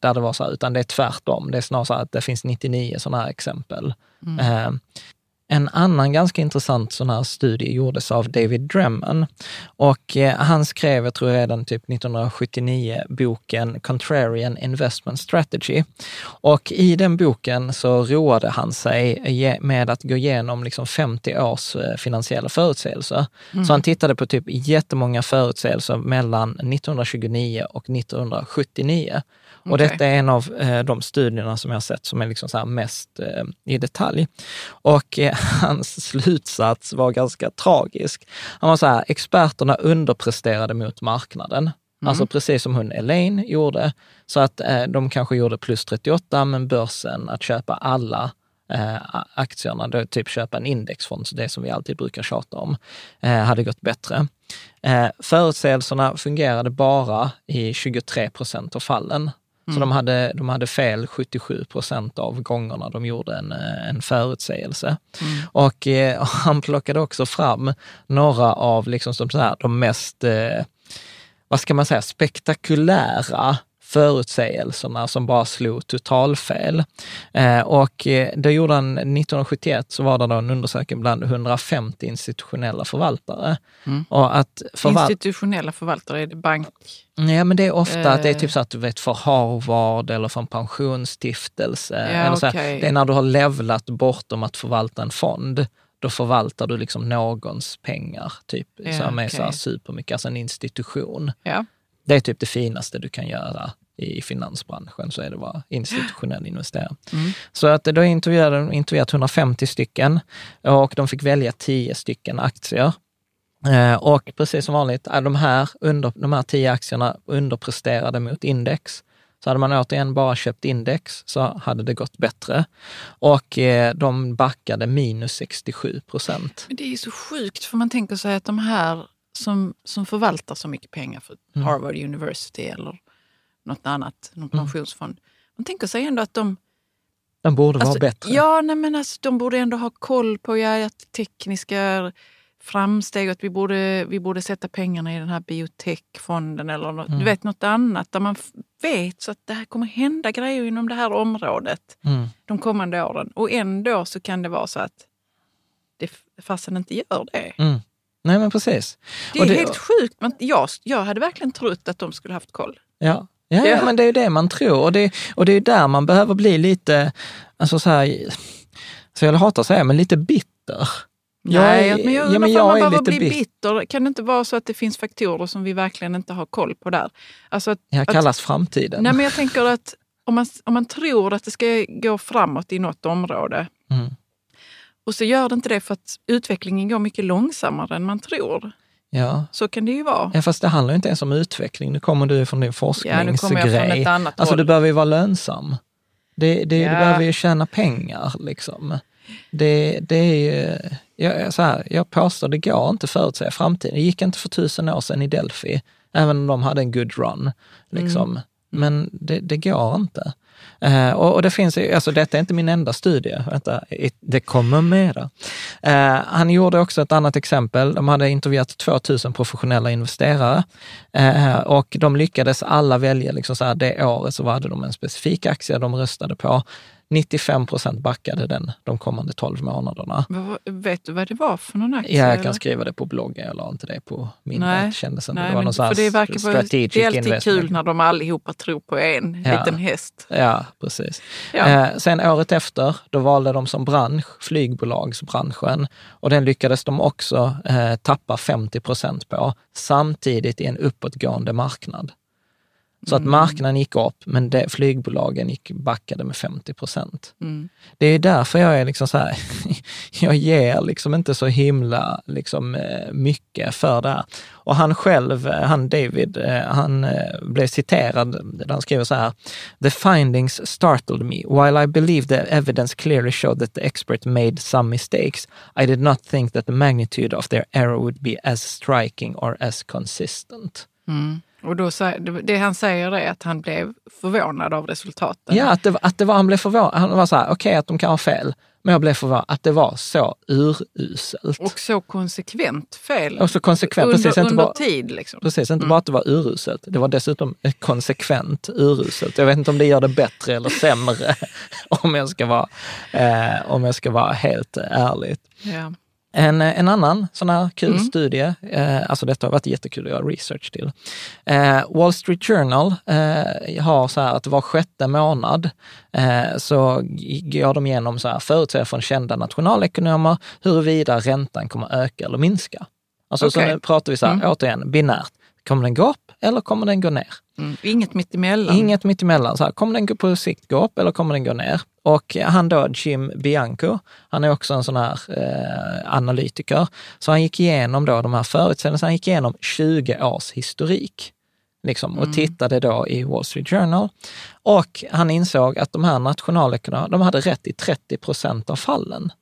där det var så här, utan det är tvärtom. Det är snarare så att det finns 99 sådana här exempel. Eh, en annan ganska intressant sån här studie gjordes av David Dreman. Och eh, han skrev, jag tror redan typ 1979, boken Contrarian Investment Strategy. Och i den boken så roade han sig med att gå igenom liksom 50 års eh, finansiella förutsägelser. Så han tittade på typ jättemånga förutsägelser mellan 1929 och 1979. Och detta är en av eh, de studierna som jag har sett som är liksom så mest eh, i detalj. Och eh, hans slutsats var ganska tragisk. Han var så här, experterna underpresterade mot marknaden. Alltså precis som hon Elaine gjorde. Så att eh, de kanske gjorde plus 38, men börsen att köpa alla eh, aktierna, då typ köpa en indexfond, så det som vi alltid brukar tjata om, eh, hade gått bättre. Eh, förutsägelserna fungerade bara i 23 procent av fallen. Så de hade, de hade fel 77 procent av gångerna de gjorde en, eh, en förutsägelse. Och eh, han plockade också fram några av liksom, som så här, de mest, eh, vad ska man säga, spektakulära förutsägelserna som bara slog totalfel. Eh, och eh, det gjorde han 1971, så var det då en undersökning bland 150 institutionella förvaltare. Och att förval- Institutionella förvaltare, är det bank? Ja, men det är ofta att det är Eh. typ så att du vet för Harvard eller för en pensionsstiftelse. Ja, eller så okej. Det är när du har levlat bortom att förvalta en fond. Då förvaltar du liksom någons pengar, typ, Ja, som är så här supermycket, alltså en institution. Ja. Det är typ det finaste du kan göra i finansbranschen, så är det vara institutionell investerare. Mm. Så att då intervjuade de intervjuat 150 stycken och de fick välja 10 stycken aktier. Eh, Och precis som vanligt, är de här, under, de här 10 aktierna underpresterade mot index. Så hade man återigen bara köpt index så hade det gått bättre. Och eh, de backade minus 67 procent. Men det är så sjukt, för man tänker sig att de här som, som förvaltar så mycket pengar för Mm. Harvard University eller något annat, någon pensionsfond. Man tänker sig ändå att de... De borde vara Alltså, bättre. Ja, nej, men alltså, de borde ändå ha koll på ja, att tekniska framsteg att vi borde, vi borde sätta pengarna i den här biotechfonden eller något, Mm. du vet, något annat där man vet så att det här kommer hända grejer inom det här området Mm. de kommande åren. Och ändå så kan det vara så att det fasen inte gör det. Mm. Nej men precis. Det är helt sjukt. Men jag, jag hade verkligen trott att de skulle haft koll. Ja. Ja, ja, men det är ju det man tror. Och det, och det är där man behöver bli lite, alltså så här, så jag hatar att säga, men lite bitter. Nej, Jag är- men jag ja, undrar men jag man behöver bli bit- bitter. Kan det inte vara så att det finns faktorer som vi verkligen inte har koll på där? Alltså att, Jag att, kallas framtiden. nej, men jag tänker att om man, om man tror att det ska gå framåt i något område Mm. och så gör det inte det för att utvecklingen går mycket långsammare än man tror. Ja. Så kan det ju vara. ja, fast det handlar ju inte ens om utveckling. Nu kommer du från din Ja, nu kommer jag från forskningsgrej. ett annat Alltså håll. du behöver ju vara lönsam. Det, det, Ja. Du behöver ju tjäna pengar. Liksom. Det, det är ju, jag, så här, jag påstår, det går inte att förutsäga framtiden. Det gick inte för tusen år sedan i Delphi, även om de hade en good run. Liksom. Mm. Men det, det går inte. Eh, och, och det finns, alltså detta är inte min enda studie, Vänta, it- det kommer mera. Eh, han gjorde också ett annat exempel. De hade intervjuat 2000 professionella investerare eh, och de lyckades alla välja, liksom så här, det året så hade de en specifik aktie de röstade på. 95 procent backade den de kommande 12 månaderna. Vad- Vet du vad det var för någon aktie? Ja, jag eller? kan skriva det på bloggen, jag la inte det på min. Nej. Inte. Nej, det var någon för det verkar vara, alltid kul när de allihopa tror på en Ja. liten häst. Ja, precis. Ja. Eh, sen året efter, då valde de som bransch flygbolagsbranschen och den lyckades de också eh, tappa 50 procent på, samtidigt i en uppåtgående marknad. Så Mm. att marknaden gick upp, men det, flygbolagen gick backade med 50 procent. Mm. Det är därför jag är liksom så här, jag ger liksom inte så himla liksom, eh, mycket för det här. Och han själv, eh, han David, eh, han blev citerad, där han skriver så här, The findings startled me. While I believe the evidence clearly showed that the expert made some mistakes, I did not think that the magnitude of their error would be as striking or as consistent. Mm. Och då, det han säger är att han blev förvånad av resultaten. Ja, att det, att det var, han blev förvånad. Han var så här, okej att de kan ha fel, men jag blev förvånad att det var så uruselt. Och så konsekvent fel. Och så konsekvent, under, precis, inte under bara- tid. Liksom. Precis, inte bara att det var uruselt, det var dessutom konsekvent uruselt. Jag vet inte om det gör det bättre eller sämre, om jag ska vara, eh, om jag ska vara helt ärlig. Ja. En, en annan sån här kul Mm. studie, eh, alltså detta har varit jättekul att göra research till. Eh, Wall Street Journal eh, har så här att var sjätte månad eh, så går de igenom så här förutsägelser från kända nationalekonomer huruvida räntan kommer öka eller minska. Alltså så Okej. nu pratar vi så här, Mm. återigen, binärt. Kommer den gå upp eller kommer den gå ner? Mm. Inget mittemellan. Inget mittemellan. Så här, kommer den gå på sikt gå upp eller kommer den gå ner? Och han då, Jim Bianco, han är också en sån här eh, analytiker. Så han gick igenom då de här förutsägelserna, han gick igenom 20 års historik. Liksom, och tittade då i Wall Street Journal. Och han insåg att de här nationalekonomerna, de hade rätt i 30 procent av fallen.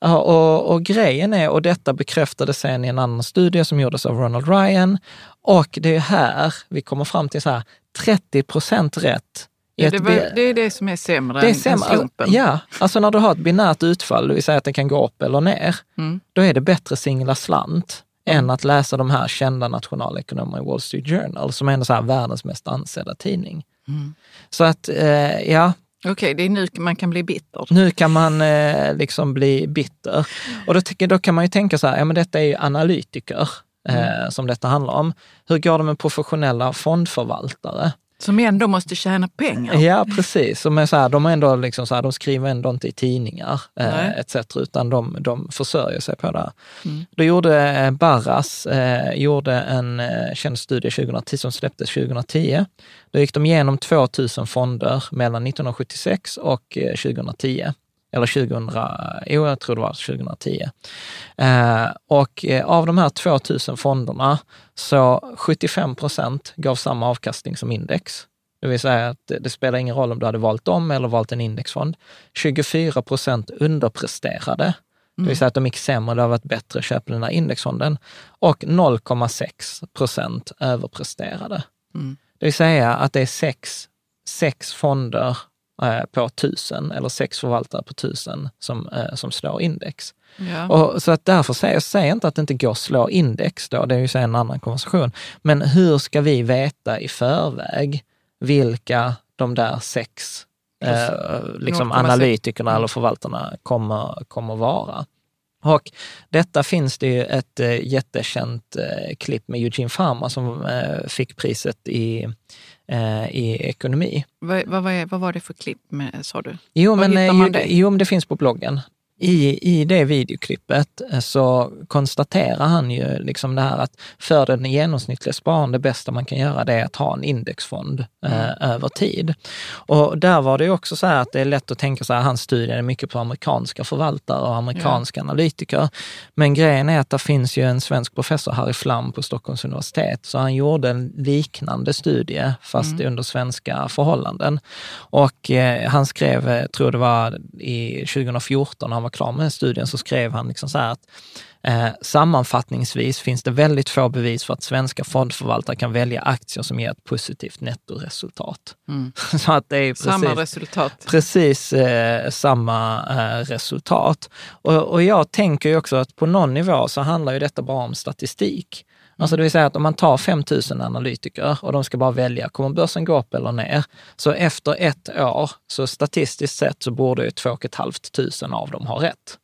Ja, och, och grejen är, och detta bekräftades sen i en annan studie som gjordes av Ronald Ryan, och det är här vi kommer fram till så här, 30 procent rätt. Ja, det, var, det är det som är sämre det är sämre. än slumpen. Alltså, ja, alltså när du har ett binärt utfall, det vill säga att det kan gå upp eller ner, Mm. då är det bättre singla slant än att läsa de här kända nationalekonomerna i Wall Street Journal, som är en så här världens mest ansedda tidning. Mm. Så att, eh, ja, Okej, det är nu man kan bli bitter. nu kan man eh, liksom bli bitter. Och då, tycker, då kan man ju tänka så här, ja men detta är ju analytiker eh, som detta handlar om. Hur går det med professionella fondförvaltare? Som ändå måste tjäna pengar. Ja, precis. Som är så här, de, är ändå liksom så här, de skriver ändå inte i tidningar eh, etc. utan de, de försörjer sig på det här. Då gjorde eh, Barras eh, gjorde en eh, känd studie 2010 som släpptes 2010. Då gick de igenom 2000 fonder mellan 1976 och eh, 2010. Eller 2000, jo jag tror det var 2010. Eh, och eh, av de här 2000 fonderna så 75 procent gav samma avkastning som index. Det vill säga att det, spelar ingen roll om du hade valt dem eller valt en indexfond. 24 procent underpresterade. Det vill säga att de gick sämre, det har varit bättre att köpa den här indexfonden. Och 0,6 procent överpresterade. Det vill säga att det är sex, sex fonder på tusen eller sex förvaltare på tusen som, eh, som slår index. Ja. Och, så att därför säger jag säger inte att det inte går att slå index då, det är ju så en annan konversation. Men hur ska vi veta i förväg vilka de där sex eh, liksom 0,6. analytikerna eller förvaltarna kommer, kommer vara? Och detta finns det ju ett eh, jättekänt eh, klipp med Eugene Farmer som eh, fick priset i, eh, i ekonomi. Vad, vad, var- vad var det för klipp med, sa du? Jo Var men, eh, ju, det? jo, det finns på bloggen. I, i det videoklippet eh, så konstaterar han ju liksom det här att för den genomsnittliga spararen, det bästa man kan göra det är att ha en indexfond eh, mm. över tid. Och där var det ju också så här att det är lätt att tänka så här, hans studie är mycket på amerikanska förvaltare och amerikanska ja. analytiker. Men grejen är att det finns ju en svensk professor, Harry Flam på Stockholms universitet, så han gjorde en liknande studie fast mm. under svenska förhållanden. Och eh, han skrev, eh, tror det var i 2014 när han var klar med studien, så skrev han liksom så här att Eh, sammanfattningsvis finns det väldigt få bevis för att svenska fondförvaltare kan välja aktier som ger ett positivt nettoresultat. Mm. Så att det är precis, samma resultat. Precis eh, samma eh, resultat. Och, och jag tänker ju också att på någon nivå så handlar ju detta bara om statistik. Alltså det vill säga att om man tar 5 000 analytiker och de ska bara välja, kommer börsen gå upp eller ner? Så efter ett år, så statistiskt sett så borde ju 2 500 av dem ha rätt.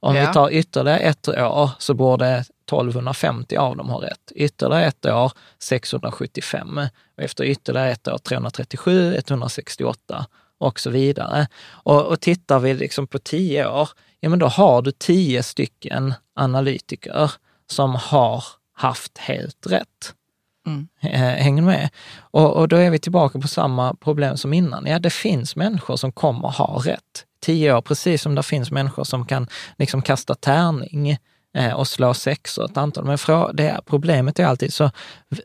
Om ja. vi tar ytterligare ett år så borde 1250 av dem ha rätt. Ytterligare ett år 675 och efter ytterligare ett år 337, 168 och så vidare. Och, och tittar vi liksom på tio år, ja men då har du tio stycken analytiker som har haft helt rätt. Mm. Hänger med? Och, och då är vi tillbaka på samma problem som innan. Ja, det finns människor som kommer ha rätt tio år, precis som det finns människor som kan liksom kasta tärning eh, och slå sexor ett antal. Men det, problemet är alltid, så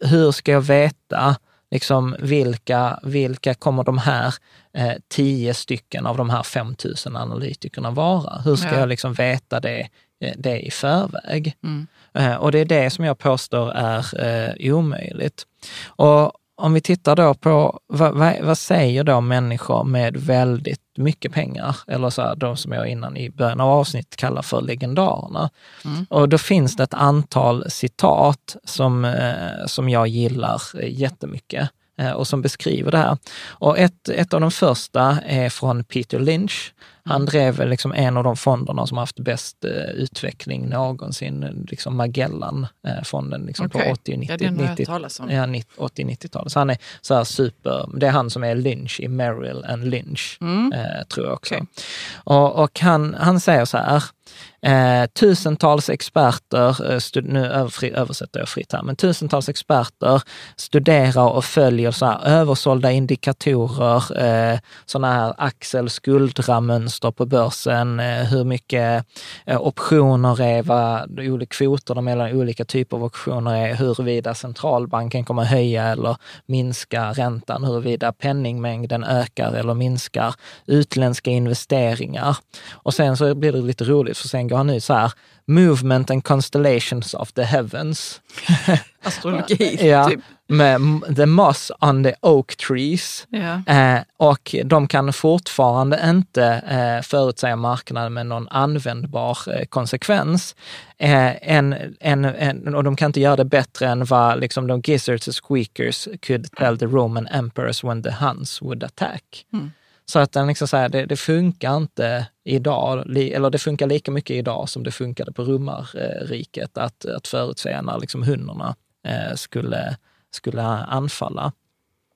hur ska jag veta liksom vilka, vilka kommer de här eh, tio stycken av de här 5000 analytikerna vara? Hur ska ja. jag liksom veta det, eh, det i förväg? Mm. Eh, och det är det som jag påstår är eh, omöjligt. Och om vi tittar då på vad, vad, vad, säger då människor med väldigt mycket pengar, eller så här, de som jag innan i början av avsnittet kallar för legendarerna. Mm. Och då finns det ett antal citat som, eh, som jag gillar jättemycket eh, och som beskriver det här. Och ett, ett av de första är från Peter Lynch han drev liksom en av de fonderna som haft bäst eh, utveckling någonsin, liksom Magellan-fonden liksom okay. på 80 90, ja, 90, ja, 80-90-talet. Så han är så här super, det är han som är Lynch i Merrill and Lynch, mm. eh, tror jag också. Okay. Och, och han, han säger så här, Eh, tusentals experter, eh, nu översätter jag fritt här, men tusentals experter studerar och följer så här översålda indikatorer, eh, sådana här axel-skuldra-mönster på börsen, eh, hur mycket eh, optioner är, vad olika kvoterna mellan olika typer av optioner är, huruvida centralbanken kommer höja eller minska räntan, huruvida penningmängden ökar eller minskar, utländska investeringar. Och sen så blir det lite roligt, för sen går han ut så här, movement and constellations of the heavens. Astrologi, ja, typ. Med the moss on the oak trees. Ja. Eh, och de kan fortfarande inte eh, förutsäga marknaden med någon användbar eh, konsekvens. Eh, en, en, en, och de kan inte göra det bättre än vad liksom, de gizzards och squeakers could tell the Roman emperors when the Huns would attack. Mm. Så att den liksom så här, det, det, funkar inte idag, eller det funkar lika mycket idag som det funkade på romarriket att, att förutse när liksom hundarna eh, skulle, skulle anfalla.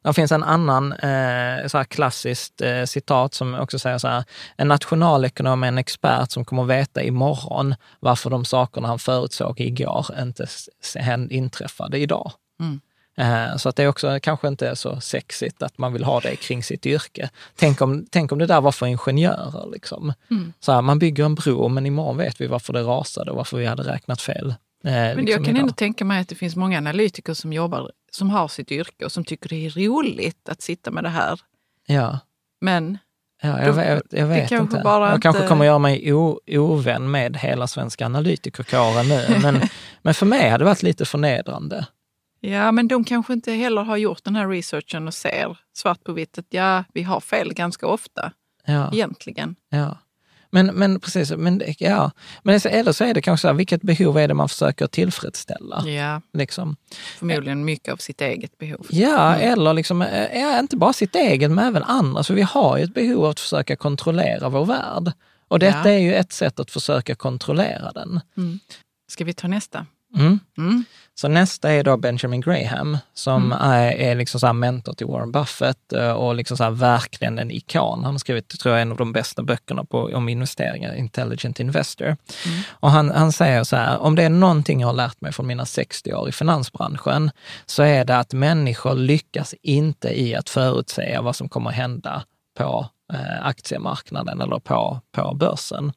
Det finns en annan eh, så här klassiskt eh, citat som också säger så här, en nationalekonom är en expert som kommer veta imorgon varför de sakerna han förutsåg igår inte inträffade idag. Mm. Eh, så att det också kanske inte är så sexigt att man vill ha det kring sitt yrke. Tänk om, tänk om det där var för ingenjörer. Liksom. Mm. Så här, man bygger en bro, men imorgon vet vi varför det rasade och varför vi hade räknat fel. Eh, men liksom jag kan idag. ändå tänka mig att det finns många analytiker som jobbar, som har sitt yrke och som tycker det är roligt att sitta med det här. Ja. Men Ja, jag, vet, jag vet inte. jag inte... kanske kommer göra mig o, ovän med hela svenska analytikerkåren nu, men, men för mig har det varit lite förnedrande. Ja, men de kanske inte heller har gjort den här researchen och ser svart på vitt att ja, vi har fel ganska ofta ja. egentligen. Ja. Men, men precis, men, ja. men eller så är det kanske så här, vilket behov är det man försöker tillfredsställa? Ja. Liksom. Förmodligen mycket av sitt eget behov. Ja, mm. eller liksom, ja, inte bara sitt eget men även andra. Så vi har ju ett behov av att försöka kontrollera vår värld. Och detta ja. är ju ett sätt att försöka kontrollera den. Mm. Ska vi ta nästa? Mm. Mm. Så nästa är då Benjamin Graham som Mm. är, är liksom så mentor till Warren Buffett eh, och liksom så verkligen en ikon. Han har skrivit, tror jag, en av de bästa böckerna på, om investeringar, Intelligent Investor. Mm. Och han, han säger så här, om det är någonting jag har lärt mig från mina 60 år i finansbranschen, så är det att människor lyckas inte i att förutsäga vad som kommer att hända på eh, aktiemarknaden eller på, på börsen.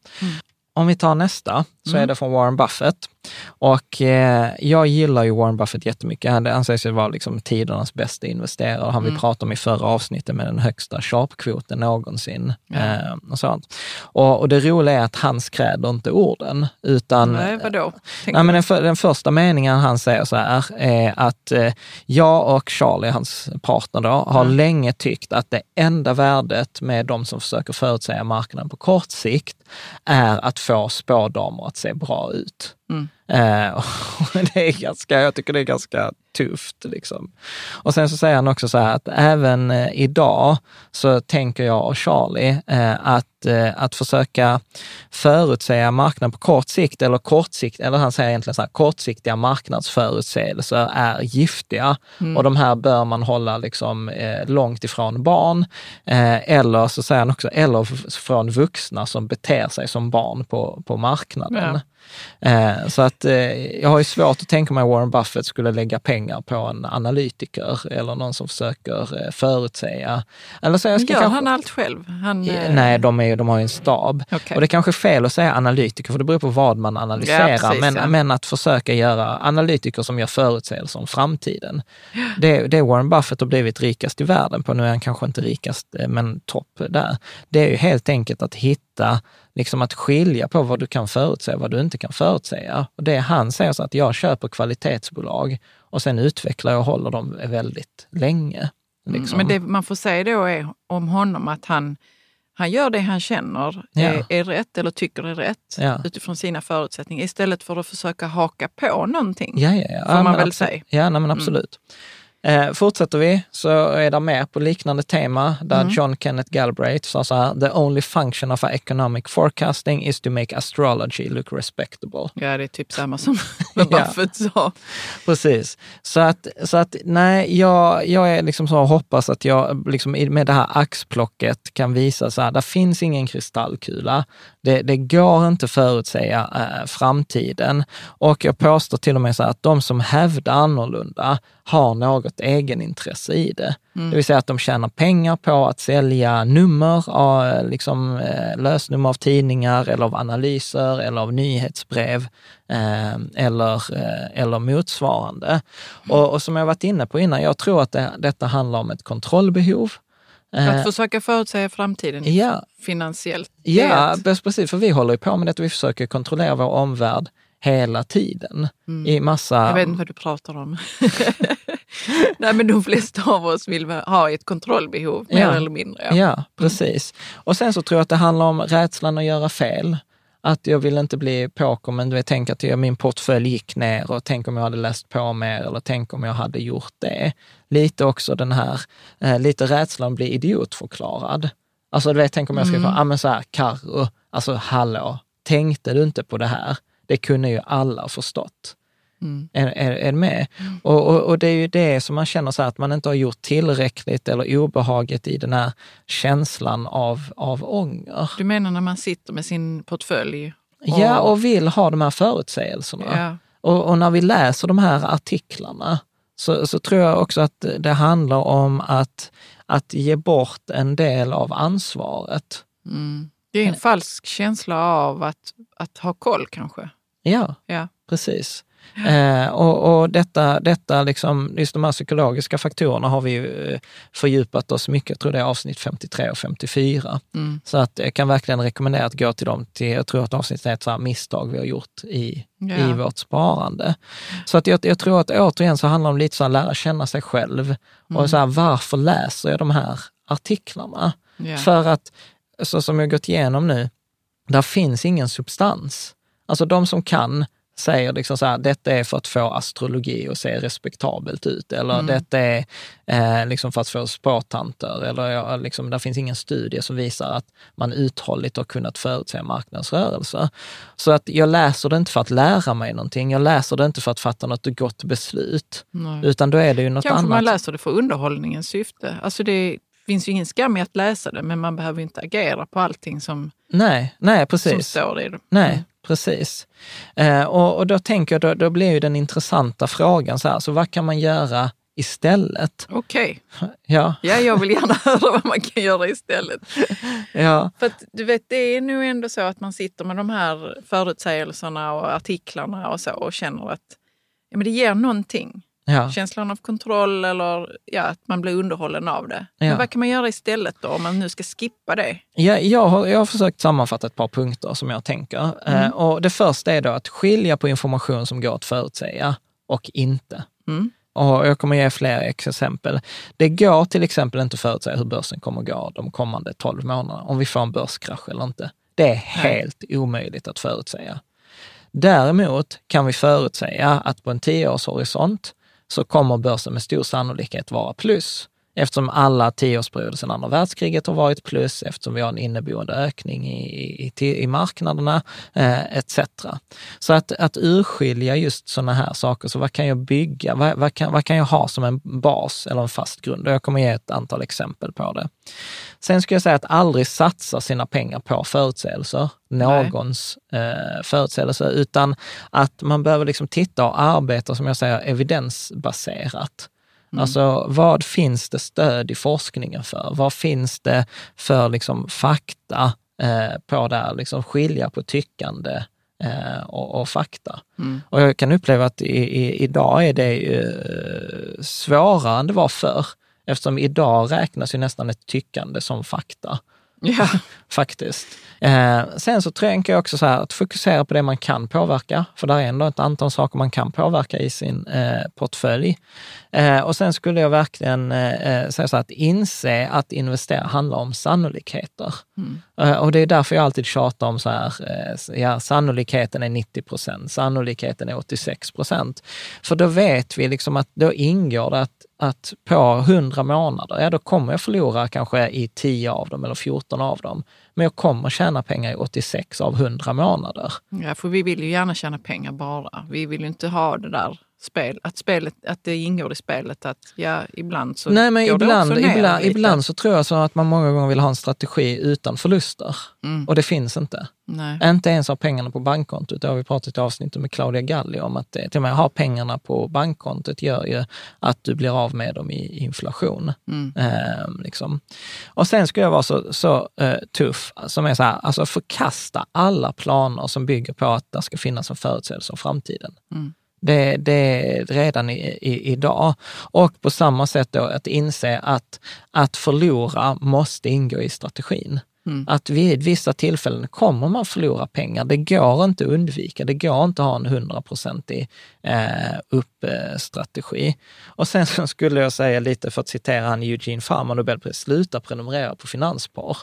Om vi tar nästa, så är det från Warren Buffett. Och eh, jag gillar ju Warren Buffett jättemycket. Han anses ju vara liksom tidernas bästa investerare. Han vi pratade om i förra avsnittet med den högsta sharp-kvoten någonsin. Eh, och, sånt. Och, och det roliga är att han skräder inte orden, utan Nej, vadå? Tänk- Nej, men den, för, den första meningen han säger så här är att eh, jag och Charlie, hans partner då, har länge tyckt att det enda värdet med de som försöker förutsäga marknaden på kort sikt är att få spådamer att se bra ut. Eh, och det är ganska, jag tycker det är ganska tufft. Liksom. Och sen så säger han också så här att även eh, idag så tänker jag och Charlie eh, att, eh, att försöka förutsäga marknaden på kort sikt, eller kortsikt, eller han säger egentligen så här, kortsiktiga marknadsförutsägelser är giftiga och de här bör man hålla liksom, eh, långt ifrån barn. Eh, eller så säger han också, eller från vuxna som beter sig som barn på, på marknaden. Eh, så att eh, jag har ju svårt att tänka mig att Warren Buffett skulle lägga pengar på en analytiker eller någon som försöker eh, förutsäga. Eller så jag ska Gör kanske, han allt själv? Han, Nej, de, är, de har ju en stab. Okej. Och det är kanske är fel att säga analytiker, för det beror på vad man analyserar. Ja, precis, men, ja. men att försöka göra analytiker som gör förutsägelser om framtiden. Det, det Warren Buffett har blivit rikast i världen på, nu är han kanske inte rikast, men topp där. Det är ju helt enkelt att hitta, liksom att skilja på vad du kan förutsäga och vad du inte kan förutsäga. Och det han säger så att jag köper kvalitetsbolag och sen utvecklar jag och håller dem väldigt länge. Liksom. Men det man får säga då är om honom att han, han gör det han känner Ja. är, är rätt eller tycker är rätt Ja. utifrån sina förutsättningar istället för att försöka haka på någonting. Ja, ja, ja. Får man väl säga. Mm. Ja, nej, men absolut. Eh, fortsätter vi så är det mer på liknande tema där Mm. John Kenneth Galbraith sa så här, the only function of economic forecasting is to make astrology look respectable. Ja, det är typ samma som vad Ja. Buffett sa. Precis. Så att, så att nej, jag, jag är liksom så hoppas att jag liksom med det här axplocket kan visa så här, det finns ingen kristallkula. Det, det går inte förutsäga eh, framtiden. Och jag påstår till och med så här att de som hävdar annorlunda har något egenintresse i det. Det vill säga att de tjänar pengar på att sälja nummer, av, liksom, eh, lösnummer av tidningar eller av analyser eller av nyhetsbrev eh, eller, eh, eller motsvarande. Och, och som jag varit inne på innan, jag tror att det, detta handlar om ett kontrollbehov. Eh, Att försöka förutsäga framtiden ja, finansiellt. Ja, precis, för vi håller ju på med det, vi försöker kontrollera vår omvärld hela tiden i massa... Jag vet inte vad du pratar om. Nej, men de flesta av oss vill ha ett kontrollbehov, mer Ja. eller mindre. Ja, precis. Och sen så tror jag att det handlar om rädslan att göra fel. Att jag vill inte bli påkommen, du vet, tänk att jag, min portfölj gick ner och tänk om jag hade läst på mer eller tänk om jag hade gjort det. Lite också den här, eh, lite rädslan att bli idiotförklarad. Alltså du vet, tänk om jag skulle få, ja men så här, Carro, alltså hallå, tänkte du inte på det här? Det kunde ju alla förstått. Är, är, är du med? Och, och, och det är ju det som man känner så här, att man inte har gjort tillräckligt eller obehaget i den här känslan av, av ånger. Du menar när man sitter med sin portfölj? Ja, och vill ha de här förutsägelserna. Ja. Och, och när vi läser de här artiklarna så, så tror jag också att det handlar om att, att ge bort en del av ansvaret. Det är en falsk känsla av att, att ha koll kanske. Ja, Ja. precis. Eh, och och detta, detta liksom, just de här psykologiska faktorerna har vi ju eh, fördjupat oss mycket, jag tror det är avsnitt 53 och 54. Så att jag kan verkligen rekommendera att gå till dem, till, jag tror att avsnittet är ett så här misstag vi har gjort i, Ja. i vårt sparande. Så att jag, jag tror att återigen så handlar det om lite så här lära känna sig själv och så här, varför läser jag de här artiklarna? Ja. För att, så som jag gått igenom nu, där finns ingen substans. Alltså de som kan säger liksom så här, detta är för att få astrologi att se respektabelt ut, eller Mm. detta är eh, liksom för att få spåtanter, eller ja, liksom, det finns ingen studie som visar att man uthålligt har kunnat förutse marknadsrörelser. Så att jag läser det inte för att lära mig någonting, jag läser det inte för att fatta något gott beslut, Nej. utan då är det ju något Kanske annat. man läser det för underhållningens syfte. Alltså det finns ju ingen skam i att läsa det, men man behöver inte agera på allting som, Nej, nej som precis. står i det. Nej, precis. Eh, och, och då tänker jag, då, då blir ju den intressanta frågan så här, så vad kan man göra istället? Okej, Ja, ja, jag vill gärna höra vad man kan göra istället. ja, För att du vet, det är nog ändå så att man sitter med de här förutsägelserna och artiklarna och så och känner att ja, men det ger någonting. Ja. Känslan av kontroll eller ja, att man blir underhållen av det. Ja. Men vad kan man göra istället då om man nu ska skippa det? Ja, jag, har, jag har försökt sammanfatta ett par punkter som jag tänker. Eh, och det första är då att skilja på information som går att förutsäga och inte. Mm. Och jag kommer ge fler exempel. Det går till exempel inte att förutsäga hur börsen kommer att gå de kommande 12 månaderna, om vi får en börskrasch eller inte. Det är helt omöjligt att förutsäga. Däremot kan vi förutsäga att på en tioårshorisont så kommer börsen med stor sannolikhet vara plus. Eftersom alla tioårsperioder sedan andra världskriget har varit plus, eftersom vi har en inneboende ökning i, i, i marknaderna eh, etc. Så att, att urskilja just sådana här saker, så vad kan jag bygga, vad, vad, kan, vad kan jag ha som en bas eller en fast grund? Och jag kommer ge ett antal exempel på det. Sen skulle jag säga att aldrig satsa sina pengar på förutsägelser, någons eh, förutsägelser, utan att man behöver liksom titta och arbeta, som jag säger, evidensbaserat. Alltså vad finns det stöd i forskningen för? Vad finns det för liksom, fakta eh, på det här? Liksom skilja på tyckande eh, och, och fakta. Och jag kan uppleva att i, i, idag är det ju eh, svårare än det var förr. Eftersom idag räknas ju nästan ett tyckande som fakta. Ja. Faktiskt. Eh, sen så tänker jag också så här, att fokusera på det man kan påverka, för det är ändå ett antal saker man kan påverka i sin eh, portfölj. Eh, och sen skulle jag verkligen säga så här, att inse att investera handlar om sannolikheter. Eh, och det är därför jag alltid tjatar om så här, ja, sannolikheten är 90 procent, sannolikheten är 86 procent. För då vet vi liksom att då ingår det att att på 100 månader, ja då kommer jag förlora kanske i 10 av dem eller 14 av dem. Men jag kommer tjäna pengar i 86 av 100 månader. ja, för vi vill ju gärna tjäna pengar bara. Vi vill ju inte ha det där spel, att, spelet, att det ingår i spelet att ja, ibland så Nej, men går det ibland, också ner ibland, lite. ibland så tror jag så att man många gånger vill ha en strategi utan förluster. Mm. Och det finns inte. Nej. Inte ens ha pengarna på bankkontot. Det har vi pratat i avsnittet med Claudia Galli om att det, till och med ha pengarna på bankkontot gör ju att du blir av med dem i inflation. Mm. Ehm, liksom. Och sen ska jag vara så, så eh, tuff som är så här, alltså förkasta alla planer som bygger på att det ska finnas en förutsägelse om framtiden. Mm. Det, det är redan i, i, idag. Och på samma sätt då att inse att, att förlora måste ingå i strategin. Mm. Att vid vissa tillfällen kommer man förlora pengar. Det går inte att undvika. Det går inte att ha en hundraprocentig eh, uppstrategi. Och sen så skulle jag säga lite för att citera han Eugene Farmer, Nobelpris, sluta prenumerera på Finanspar.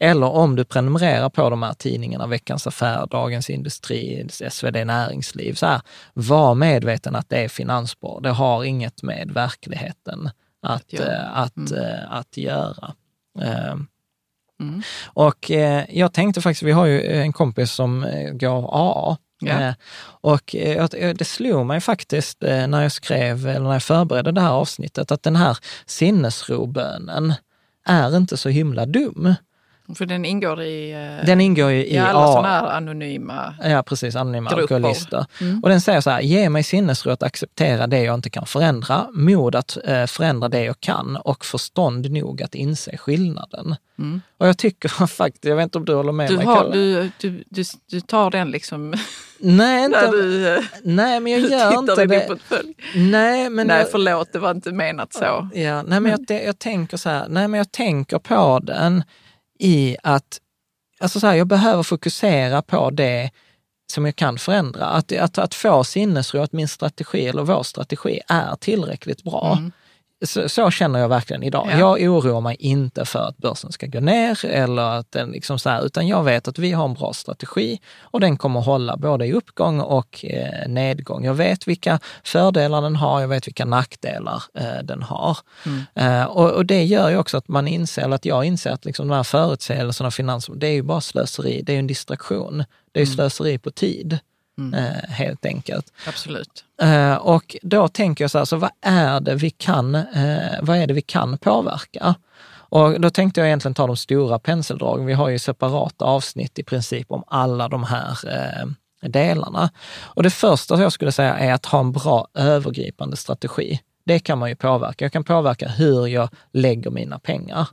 Eller om du prenumererar på de här tidningarna, Veckans Affär, Dagens Industri, SvD Näringsliv, så här, var medveten att det är Finansspar. Det har inget med verkligheten att, göra. eh, att, eh, att göra. Eh, Mm. och eh, jag tänkte faktiskt, vi har ju en kompis som eh, går AA. Ja. Eh, och eh, jag- det slog mig faktiskt eh, när jag skrev, eller när jag förberedde det här avsnittet, att den här sinnesrobönen är inte så himla dum. För den ingår i, eh, Den ingår i i alla sådana här anonyma... Ja, precis. Anonyma Grupper. alkoholister. Och den säger så här, ge mig sinnesro att acceptera det jag inte kan förändra, mod att eh, förändra det jag kan och förstånd nog att inse skillnaden. Och jag tycker faktiskt, jag vet inte om du håller med Du, mig, har, du, du, du, du tar den liksom Nej, inte, du, eh, nej, men jag gör inte det. Nej, men Nej, jag, förlåt, det var inte menat så. Ja, nej, men jag, jag tänker så här, nej men jag tänker på den i att, alltså så här, jag behöver fokusera på det som jag kan förändra. Att, att, att få sinnesro att min strategi eller vår strategi är tillräckligt bra. Mm så, så känner jag verkligen idag. Ja. Jag oroar mig inte för att börsen ska gå ner eller att den liksom så här, utan jag vet att vi har en bra strategi och den kommer hålla både i uppgång och eh, nedgång. Jag vet vilka fördelar den har, jag vet vilka nackdelar eh, den har. Eh, och, och det gör ju också att man inser, eller att jag inser att liksom de här förutsägelserna finans, det är ju bara slöseri, det är en distraktion. Det är ju slöseri på tid, eh, helt enkelt. Absolut. Eh, och då tänker jag så här, så vad är det vi kan, eh, vad är det vi kan påverka? Och då tänkte jag egentligen ta de stora penseldragen. Vi har ju separata avsnitt i princip om alla de här eh, delarna. Och det första jag skulle säga är att ha en bra övergripande strategi. Det kan man ju påverka. Jag kan påverka hur jag lägger mina pengar.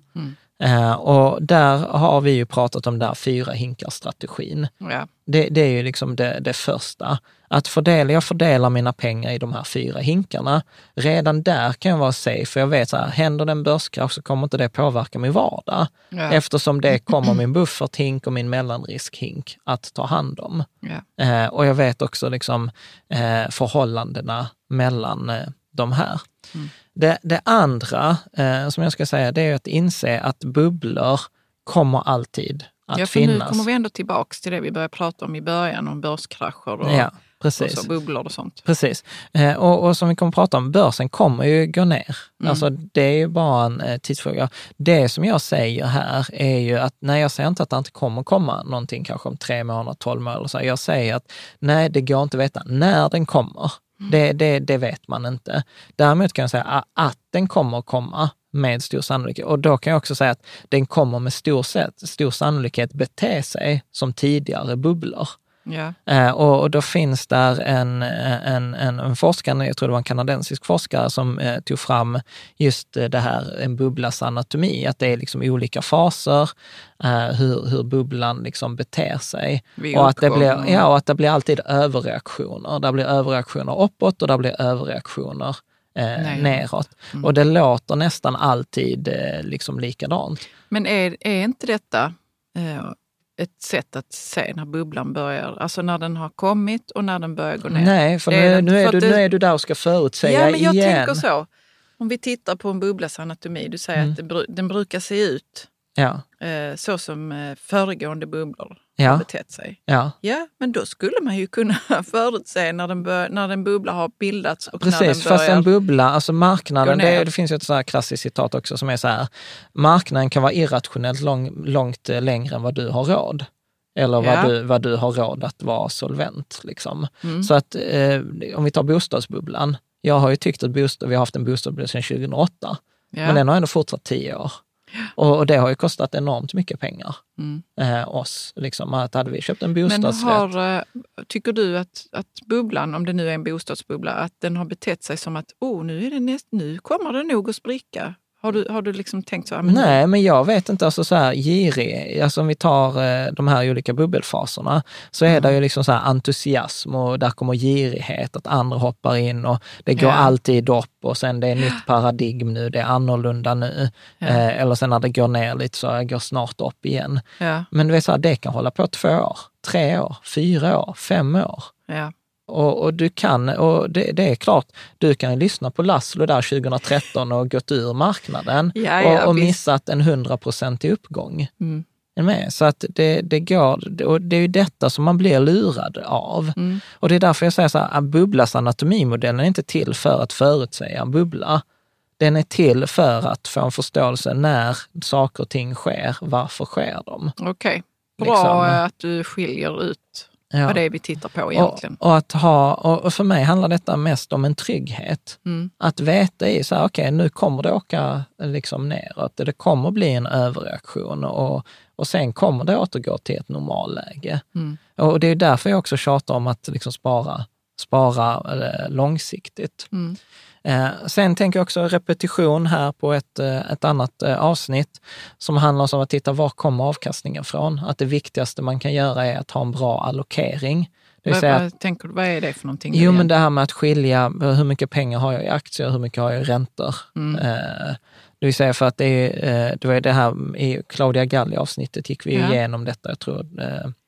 Eh, och där har vi ju pratat om där fyra hinkar-strategin. Ja. Det, det är ju liksom det, det första. Att fördela, jag fördelar mina pengar i de här fyra hinkarna. Redan där kan jag vara safe, för jag vet så här, händer det en börskrasch så kommer inte det påverka min vardag. Ja. Eftersom det kommer min bufferthink och min mellanriskhink att ta hand om. Ja. Eh, och jag vet också liksom, eh, förhållandena mellan de här. Mm. Det, det andra eh, som jag ska säga, det är att inse att bubblor kommer alltid att ja, för nu finnas. kommer vi ändå tillbaks till det vi började prata om i början, om börskrascher och, Ja, och precis. så, bubblor och sånt. Precis. Eh, och, och som vi kommer att prata om, börsen kommer ju gå ner. Mm. Alltså det är ju bara en eh, tidsfråga. Det som jag säger här är ju att, nej jag säger inte att det inte kommer komma någonting kanske om tre månader, tolv månader. Så jag säger att nej, det går inte att veta när den kommer. Det, det, det vet man inte. Däremot kan jag säga att den kommer komma med stor sannolikhet. Och då kan jag också säga att den kommer med stor, sätt, stor sannolikhet bete sig som tidigare bubblor. Eh, och, och då finns där en, en, en, en forskare, jag tror det var en kanadensisk forskare, som eh, tog fram just eh, det här, en bubblas anatomi, att det är liksom olika faser, eh, hur, hur bubblan liksom beter sig. Vid Och att, det blir, ja, och att det blir alltid överreaktioner. Det blir överreaktioner uppåt och det blir överreaktioner eh, Neråt. neråt. Och det låter nästan alltid eh, liksom likadant. Men är, är inte detta eh, ett sätt att se när bubblan börjar, alltså när den har kommit och när den börjar gå ner? Nej, för nu, är nu, är du, nu är du där och ska förutsäga Ja, men jag igen. tänker så. Om vi tittar på en bubblas anatomi, du säger Mm. att bru- den brukar se ut Ja, eh, så som eh, föregående bubblor Ja. har betett sig. ja. Ja, men då skulle man ju kunna förutse när, den bör, när en bubbla har bildats och när den Precis, börjar... fast en bubbla, alltså marknaden, det, det finns ju ett så här klassiskt citat också som är så här, marknaden kan vara irrationellt lång, långt eh, längre än vad du har råd. Eller vad, Ja. du, vad du har råd att vara solvent. Liksom. Mm. Så att eh, om vi tar bostadsbubblan, jag har ju tyckt att bostad, vi har haft en bostadsbubbla sedan 2008, ja. men den har ändå fortsatt tio år. Och, och det har ju kostat enormt mycket pengar, Mm. eh, oss. Liksom, att hade vi köpt en Men bostadsrätt, har, eh, tycker du att, att bubblan, om det nu är en bostadsbubbla, att den har betett sig som att oh, nu, är det näst, nu kommer det nog att spricka? Har du, har du liksom tänkt så? här, men Nej, men jag vet inte, alltså så här girig, alltså om vi tar eh, de här olika bubbelfaserna, så är det ju liksom så här entusiasm och där kommer girighet, att andra hoppar in och det går Ja. alltid upp och sen det är nytt paradigm nu, det är annorlunda nu. Ja. Eh, eller sen när det går ner lite så jag går snart upp igen. Ja, Men du vet, så här, det kan hålla på två år, tre år, fyra år, fem år. ja. Och, och du kan, och det, det är klart, du kan ju lyssna på Laszlo där 2013 och gått ur marknaden Ja, ja, och, och missat en hundraprocentig uppgång. Mm. Med? Så att det, det går, och det är ju detta som man blir lurad av. Mm. Och det är därför jag säger så här, att bubblas anatomimodellen är inte till för att förutsäga en bubbla. Den är till för att få en förståelse när saker och ting sker, varför sker de? Okej, bra Liksom. att du skiljer ut Ja. vad det är vi tittar på egentligen. Och, och, att ha, och för mig handlar detta mest om en trygghet. Mm. Att veta i så här, okej nu kommer det åka liksom neråt, det kommer bli en överreaktion och, och sen kommer det återgå till ett normalläge. Mm. Och det är därför jag också tjatar om att liksom spara, spara eh, långsiktigt. Mm. Eh, sen tänker jag också repetition här på ett, eh, ett annat eh, avsnitt som handlar om att titta var kommer avkastningen från? Att det viktigaste man kan göra är att ha en bra allokering. Vad, vad, tänker vad är det för någonting? Jo, men det här med att skilja hur mycket pengar har jag i aktier, hur mycket har jag i räntor. Mm. Eh, Det vill säga för att det är, då är det här, i Claudia Galli-avsnittet gick vi Ja. igenom detta, jag tror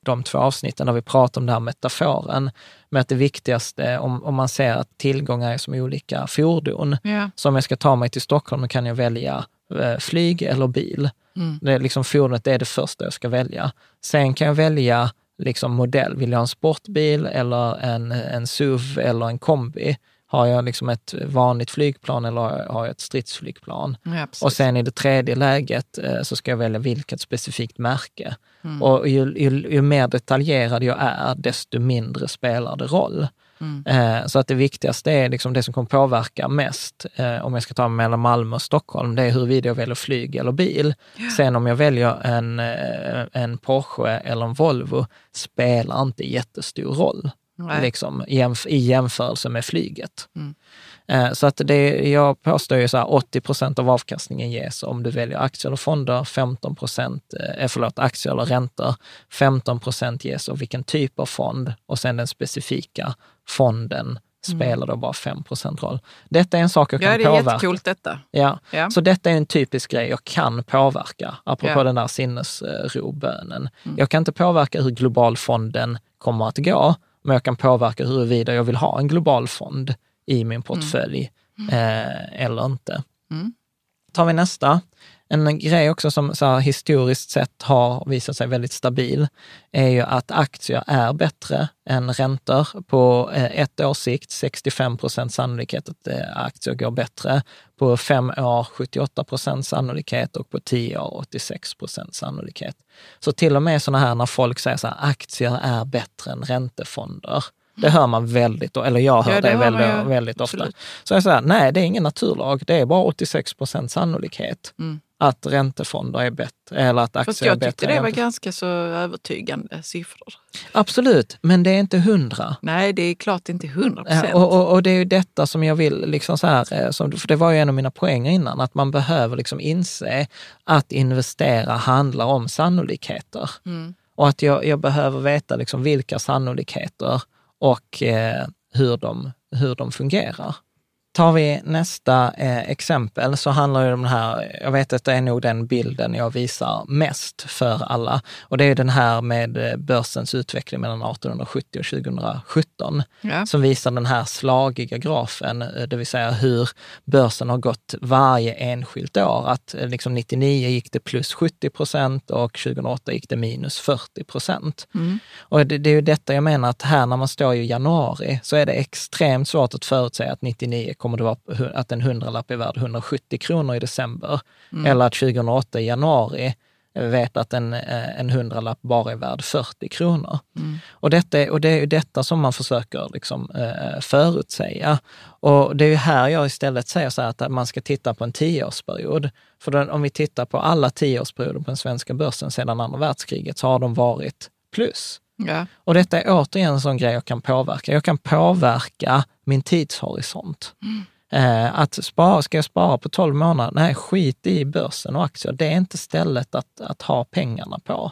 de två avsnitten där vi pratade om den här metaforen, med att det viktigaste, om, om man ser att tillgångar är som olika fordon, Ja. så om jag ska ta mig till Stockholm då kan jag välja eh, flyg eller bil. Mm. Det är liksom fordonet det är det första jag ska välja. Sen kan jag välja liksom modell. Vill jag ha en sportbil eller en, en SUV eller en kombi? Har jag liksom ett vanligt flygplan eller har jag ett stridsflygplan? Ja. Och sen i det tredje läget eh, så ska jag välja vilket specifikt märke. Mm. Och ju, ju, ju mer detaljerad jag är, desto mindre spelar det roll. Mm. Eh, så att det viktigaste är liksom det som kommer påverka mest, eh, om jag ska ta mig mellan Malmö och Stockholm, det är huruvida jag väljer flyg eller bil. Sen om jag väljer en, en Porsche eller en Volvo spelar inte jättestor roll Nej. liksom, jämf- i jämförelse med flyget. Mm. Eh, Så att det, jag påstår ju så här, 80 procent av avkastningen ges om du väljer aktier eller fonder, 15 procent, eh, förlåt, aktier eller räntor, 15 procent ges av vilken typ av fond och sen den specifika fonden spelar då bara 5 procent roll. Detta är en sak jag kan Mm. Ja, det är påverka. jättekult detta. Ja. Ja. Så detta är en typisk grej jag kan påverka, apropå Ja. den där sinnesrobönen. Jag kan inte påverka hur globalfonden kommer att gå, men jag kan påverka huruvida jag vill ha en global fond i min portfölj eh, eller inte. Mm. tar vi nästa. En grej också som så här, historiskt sett har visat sig väldigt stabil är ju att aktier är bättre än räntor. På eh, ett års sikt 65 procent sannolikhet att eh, aktier går bättre. På fem år 78 procent sannolikhet och på tio år 86 procent sannolikhet. Så till och med sådana här när folk säger så här, aktier är bättre än räntefonder. Det hör man väldigt, eller jag hör Ja, det det, väldigt, väldigt ofta. Absolut. Så jag säger, nej det är ingen naturlag, det är bara 86 procent sannolikhet Mm. Att räntefonder är bättre, eller att aktier Fast är jag bättre. tyckte det var ganska så övertygande siffror. Absolut, men det är inte hundra. Nej, det är klart inte 100 Ja, procent. och, och, och det är ju detta som jag vill, liksom så här, eh, som, för det var ju en av mina poänger innan, att man behöver liksom inse att investera handlar om sannolikheter. Mm. Och att jag, jag behöver veta liksom vilka sannolikheter och eh, hur, de, hur de fungerar. Tar vi nästa eh, exempel så handlar det om den här, jag vet att det är nog den bilden jag visar mest för alla. Och det är den här med eh, börsens utveckling mellan 1870 och 2017 Ja. som visar den här slagiga grafen, eh, det vill säga hur börsen har gått varje enskilt år. Att eh, liksom 99 gick det plus 70 procent och 2008 gick det minus 40 procent. Mm. Och det, det är ju detta jag menar att här när man står i januari så är det extremt svårt att förutsäga att 99 kommer det vara att en hundralapp är värd 170 kronor i december. Eller att 2008 i januari vet att en, eh, en hundralapp bara är värd 40 kronor. Och, detta, är- och det är ju detta som man försöker liksom, eh, förutsäga. Och det är ju här jag istället säger så att man ska titta på en tioårsperiod. För den, om vi tittar på alla tioårsperioder på den svenska börsen sedan andra världskriget så har de varit plus. Ja. Och detta är återigen en sån grej jag kan påverka. Jag kan påverka min tidshorisont. Eh, att spara, ska jag spara på 12 månader? Nej, skit i börsen och aktier. Det är inte stället att, att ha pengarna på.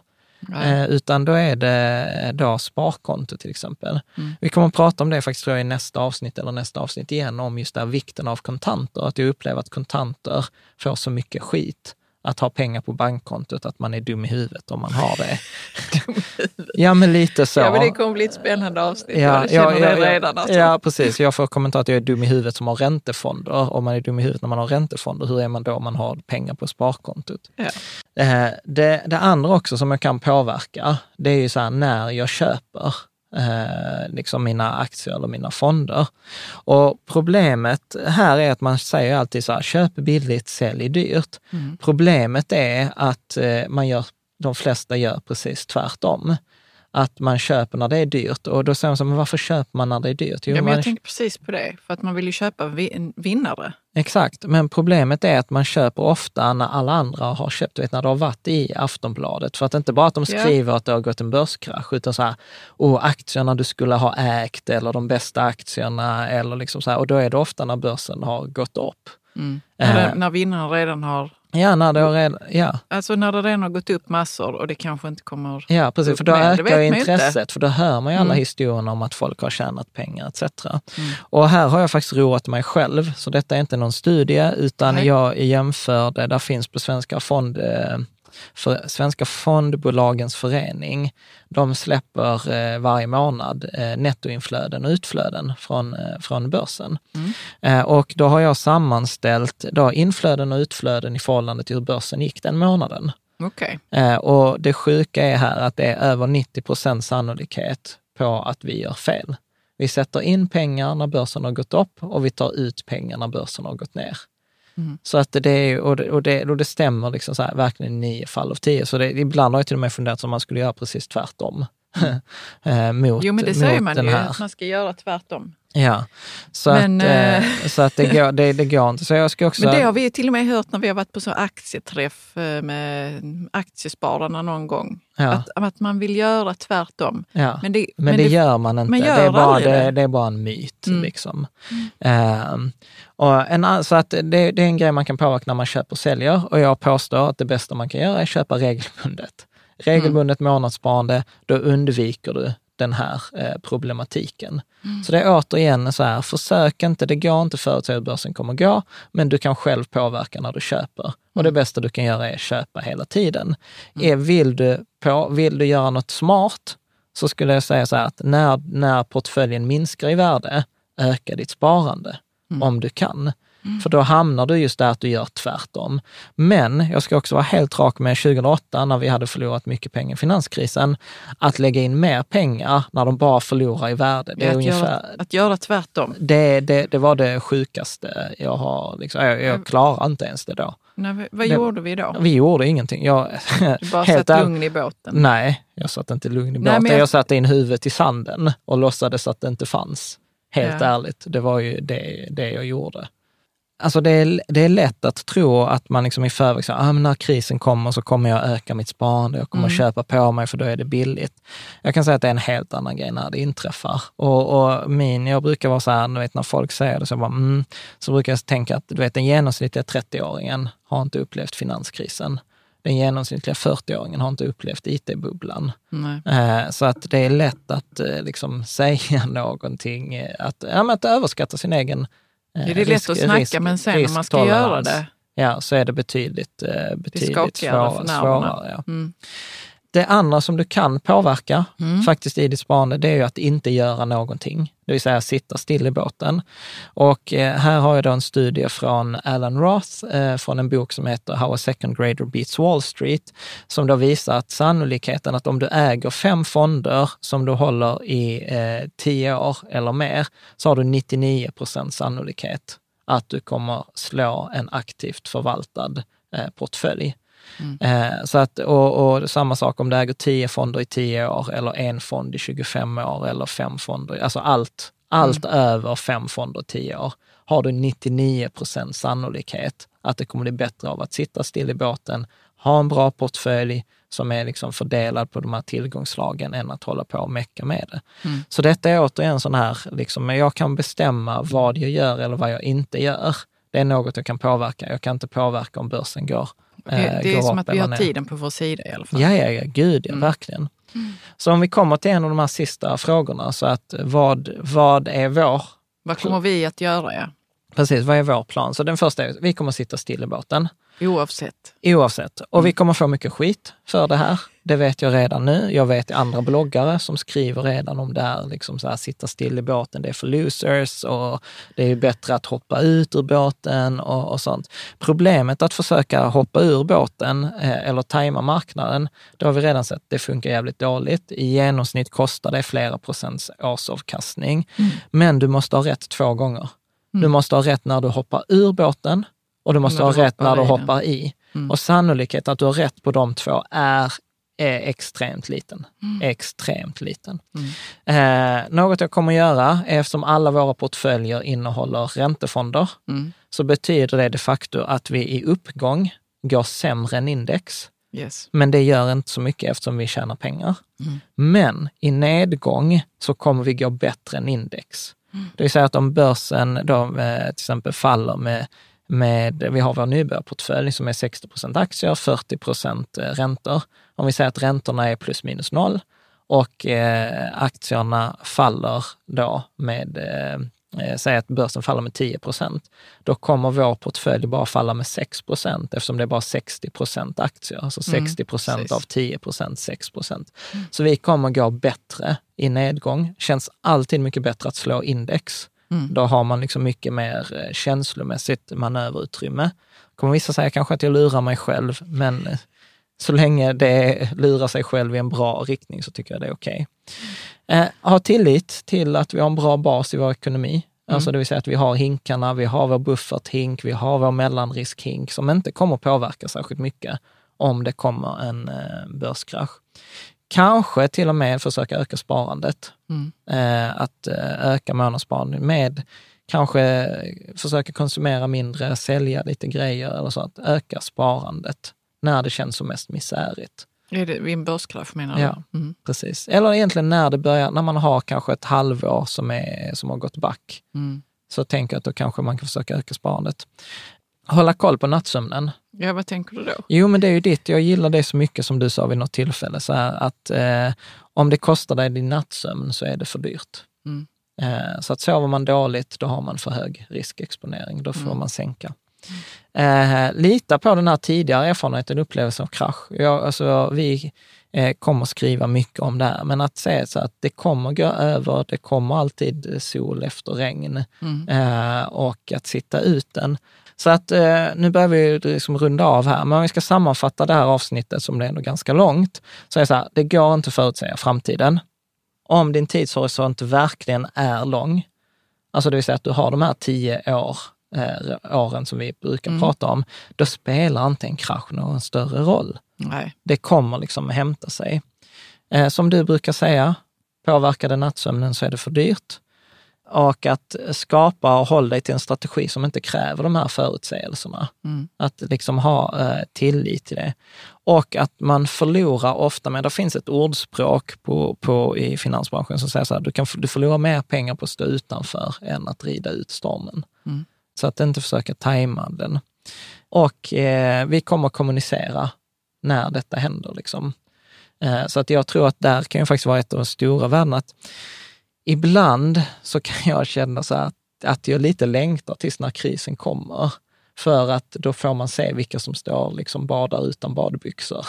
Eh, utan då är det då sparkonto till exempel. Vi kommer att prata om det faktiskt tror jag, i nästa avsnitt eller nästa avsnitt igen, om just det här vikten av kontanter. Att jag upplever att kontanter får så mycket skit att ha pengar på bankkontot, att man är dum i huvudet om man har det. ja, men lite så. Ja, men det kommer bli ett spännande avsnitt. Ja, känner ja, det ja, redan. Alltså. ja, precis. Jag får kommentar att jag är dum i huvudet som har räntefonder. Om man är dum i huvudet när man har räntefonder, hur är man då om man har pengar på sparkontot? Ja. Eh, Det, det andra också som jag kan påverka, det är ju så här när jag köper eh, liksom mina aktier eller mina fonder. Och problemet här är att man säger alltid så här, köp billigt, sälj dyrt. Mm. Problemet är att eh, man gör, de flesta gör precis tvärtom. Att man köper när det är dyrt och då säger man så men varför köper man när det är dyrt? Jo, Ja, men man jag tänker precis på det, för att man vill ju köpa vi- en vinnare. Exakt, men problemet är att man köper ofta när alla andra har köpt, vet när det har varit i Aftonbladet. För att inte bara att de Ja. skriver att det har gått en börskrasch, utan så här, oh, aktierna du skulle ha ägt eller de bästa aktierna eller liksom så här. Och då är det ofta när börsen har gått upp. Mm. Eh. Eller när vinnaren redan har Ja, när det har redan, ja. Alltså när det redan har gått upp massor och det kanske inte kommer Ja, precis. För då ökar ju intresset, inte. för då hör man ju alla Mm. historier om att folk har tjänat pengar etc. Och här har jag faktiskt roat mig själv, så detta är inte någon studie, utan Nej. jag jämförde, där finns på Svenska, fond, eh, för, Svenska fondbolagens förening, de släpper eh, varje månad eh, nettoinflöden och utflöden från, eh, från börsen. Eh, och då har jag sammanställt då inflöden och utflöden i förhållande till hur börsen gick den månaden. Okej. Eh, och det sjuka är här att det är över 90 procent sannolikhet på att vi gör fel. Vi sätter in pengar när börsen har gått upp och vi tar ut pengar när börsen har gått ner. Mm. Så att det är, och det, och det, och det stämmer liksom så här, verkligen i nio fall av tio. Så det, ibland har jag till och med funderat om man skulle göra precis tvärtom. eh, mot, Mm. Jo, men det säger man ju, att man ska göra tvärtom. Ja, så Men, att, eh, eh, så att det, går, det, det går inte. Så jag ska också... Men det har vi till och med hört när vi har varit på så aktieträff eh, med aktiespararna någon gång. Ja. Att, att man vill göra tvärtom. ja. Men det, Men, det, gör man inte. man det, gör är bara, det, det. det är bara en myt. Mm. Liksom. Ehm, och en, så att det, det är en grej man kan påverka när man köper och säljer. Och jag påstår att det bästa man kan göra är att köpa regelbundet. Regelbundet månadssparande, då undviker du den här eh, problematiken. Så det är återigen så här, försök inte, det går inte förutsäga hur börsen kommer gå, men du kan själv påverka när du köper. Och det bästa du kan göra är att köpa hela tiden. Är, vill, du på, vill du göra något smart, så skulle jag säga så här att när, när portföljen minskar i värde, öka ditt sparande om du kan. För då hamnar du just där att du gör tvärtom. Men jag ska också vara helt rak med 2008, när vi hade förlorat mycket pengar i finanskrisen, att lägga in mer pengar när de bara förlorar i värde. Det, är att, ungefär, göra, att göra tvärtom. det, det, det var det sjukaste jag har. Liksom, jag, jag klarar inte ens det då. Nej, vad Det- gjorde vi då? Vi gjorde ingenting. Jag, Du bara helt satt ärligt- lugn i båten? Nej, jag satt inte lugn i Nej, båten. men jag... jag- satte in huvudet i sanden och låtsades att det inte fanns. Helt Ja. ärligt, det var ju det, det jag gjorde. Alltså det är, det är lätt att tro att man liksom i förväg säger, ah, men när krisen kommer så kommer jag öka mitt sparande, jag kommer Mm. köpa på mig för då är det billigt. Jag kan säga att det är en helt annan grej när det inträffar. Och, och min, jag brukar vara så här, du vet när folk säger det, så, bara, mm, så brukar jag tänka att du vet, den genomsnittliga 30-åringen har inte upplevt finanskrisen. Den genomsnittliga 40-åringen har inte upplevt IT-bubblan. Eh, Så att det är lätt att eh, liksom säga någonting, eh, att, ja, att överskatta sin egen Det är lätt att snacka, men sen när man ska göra det. Ja, så är det betydligt, eh, betydligt skakigare svår, för nerverna. svårare. Ja. Mm. Det andra som du kan påverka Mm. faktiskt i ditt sparande, det är ju att inte göra någonting. Det vill säga sitta still i båten. Och eh, här har jag då en studie från Alan Roth, eh, från en bok som heter How a second grader beats Wall Street, som då visar att sannolikheten att om du äger fem fonder som du håller i eh, tio år eller mer, så har du 99 procent sannolikhet att du kommer slå en aktivt förvaltad portfölj. Eh, så att, och, och samma sak om du äger 10 fonder i 10 år eller en fond i 25 år eller fem fonder, alltså allt, allt över fem fonder i 10 år, har du 99 procent sannolikhet att det kommer bli bättre av att sitta still i båten, ha en bra portfölj som är liksom fördelad på de här tillgångslagen än att hålla på och mecka med det. Så detta är återigen sån här, liksom, jag kan bestämma vad jag gör eller vad jag inte gör. Det är något jag kan påverka. Jag kan inte påverka om börsen går eh, det är som att vi har ner. tiden på vår sida i alla fall. Ja, ja, ja, gud Mm. ja, verkligen. Så om vi kommer till en av de här sista frågorna, så att vad, vad är vår, Vad kommer vi att göra? Ja? precis, vad är vår plan? Så den första är, vi kommer sitta still i båten, Oavsett. oavsett. Och Mm. vi kommer få mycket skit för det här. Det vet jag redan nu. Jag vet andra bloggare som skriver redan om det här, liksom så här, sitta still i båten, det är för losers och det är bättre att hoppa ut ur båten och, och sånt. Problemet att försöka hoppa ur båten eh, eller tajma marknaden, det har vi redan sett, det funkar jävligt dåligt. I genomsnitt kostar det flera procents årsavkastning. Men du måste ha rätt två gånger. Du måste ha rätt när du hoppar ur båten och du måste När ha du rätt när du hoppar i. Mm. Och sannolikheten att du har rätt på de två är, är extremt liten. Mm. Extremt liten. Eh, något jag kommer göra, är eftersom alla våra portföljer innehåller räntefonder, Mm. så betyder det de facto att vi i uppgång går sämre än index. Yes. Men det gör inte så mycket eftersom vi tjänar pengar. Men i nedgång så kommer vi gå bättre än index. Det vill säga att om börsen då, eh, till exempel faller med, med, vi har vår nybörjarportfölj som är 60 procent aktier, 40 procent eh, räntor. Om vi säger att räntorna är plus minus noll och eh, aktierna faller då med, eh, eh säg att börsen faller med 10 procent, då kommer vår portfölj bara falla med 6 procent eftersom det är bara 60 procent aktier. Alltså 60 mm, procent av 10 procent, 6 procent. Mm. Så vi kommer gå bättre i nedgång. Känns alltid mycket bättre att slå index Mm. Då har man liksom mycket mer eh, känslomässigt manöverutrymme. kommer vissa säga kanske att jag lurar mig själv, men eh, så länge det lurar sig själv i en bra riktning så tycker jag det är okej. Okay. Eh, ha tillit till att vi har en bra bas i vår ekonomi. Mm. Alltså det vill säga att vi har hinkarna, vi har vår bufferthink, vi har vår mellanriskhink som inte kommer påverka särskilt mycket om det kommer en eh, börskrasch. Kanske till och med försöka öka sparandet. Mm. Eh, att eh, öka månadssparandet med kanske försöka konsumera mindre, sälja lite grejer eller så. Att öka sparandet när det känns som mest misärigt. Är det vid en börskrasch menar du? Ja, mm. precis. Eller egentligen när det börjar, när man har kanske ett halvår som, är, som har gått back. Mm. Så tänker jag att då kanske man kan försöka öka sparandet. Hålla koll på nattsömnen. Ja, vad tänker du då? Jo, men det är ju ditt. Jag gillar det så mycket som du sa vid något tillfälle, så här, att eh, om det kostar dig din nattsömn så är det för dyrt. Mm. Eh, så att sover man dåligt, då har man för hög riskexponering. Då får mm. man sänka. Eh, lita på den här tidigare erfarenheten, upplevelsen av krasch. Jag, alltså, vi eh, kommer skriva mycket om det här, men att säga så att det kommer gå över, det kommer alltid sol efter regn mm. eh, och att sitta ut den. Så att eh, nu börjar vi liksom runda av här, men om vi ska sammanfatta det här avsnittet som det är ändå ganska långt, så är det så här, det går inte att förutsäga framtiden. Om din tidshorisont verkligen är lång, alltså det vill säga att du har de här tio år, eh, åren som vi brukar mm. prata om, då spelar inte en krasch någon större roll. Nej. Det kommer liksom hämta sig. Eh, som du brukar säga, påverkade nattsömnen så är det för dyrt och att skapa och hålla dig till en strategi som inte kräver de här förutsägelserna. Mm. Att liksom ha eh, tillit till det. Och att man förlorar ofta, men det finns ett ordspråk på, på, i finansbranschen som säger så här, du, kan, du förlorar mer pengar på att stå utanför än att rida ut stormen. Mm. Så att inte försöka tajma den. Och eh, vi kommer kommunicera när detta händer. Liksom. Eh, så att jag tror att där kan ju faktiskt vara ett av de stora värdena. Att ibland så kan jag känna så att, att jag lite längtar tills när krisen kommer. För att då får man se vilka som står liksom badar utan badbyxor.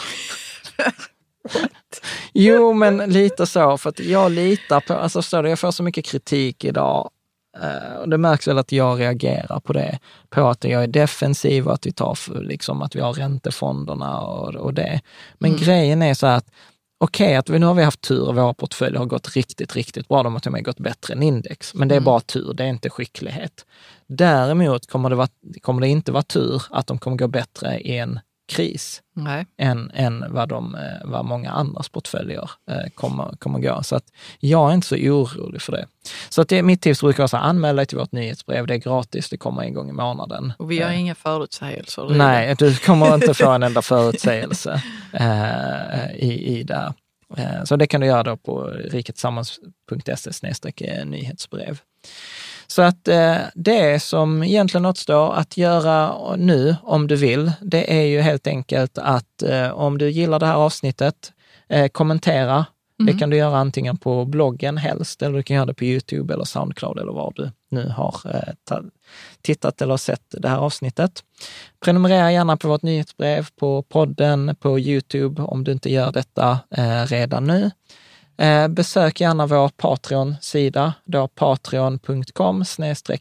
jo, men lite så. För att jag litar på, alltså förstår du, jag får så mycket kritik idag. Uh, och det märks väl att jag reagerar på det, på att jag är defensiv och att vi tar för, liksom, att vi har räntefonderna och, och det. Men mm. grejen är så att okej, okay, att vi, nu har vi haft tur och våra portföljer har gått riktigt, riktigt bra. De har till och med gått bättre än index. Men det är mm. bara tur, det är inte skicklighet. Däremot kommer det, vara, kommer det inte vara tur att de kommer gå bättre i en kris Nej. än, än vad, de, eh, vad många andras portföljer eh, kommer, kommer gå. Så att jag är inte så orolig för det. Så att det, mitt tips brukar vara att anmäla dig till vårt nyhetsbrev. Det är gratis, det kommer en gång i månaden. Och vi har eh. inga förutsägelser? Nej, du kommer inte få en enda förutsägelse eh, i, i det. Eh, så det kan du göra då på riketsammans.se nyhetsbrev. Så att eh, det som egentligen återstår att göra nu, om du vill, det är ju helt enkelt att eh, om du gillar det här avsnittet, eh, kommentera. Mm. Det kan du göra antingen på bloggen helst, eller du kan göra det på Youtube eller Soundcloud eller var du nu har tittat eller sett det här avsnittet. Prenumerera gärna på vårt nyhetsbrev, på podden, på Youtube om du inte gör detta redan nu. Eh, besök gärna vår Patreon-sida, då patreon.com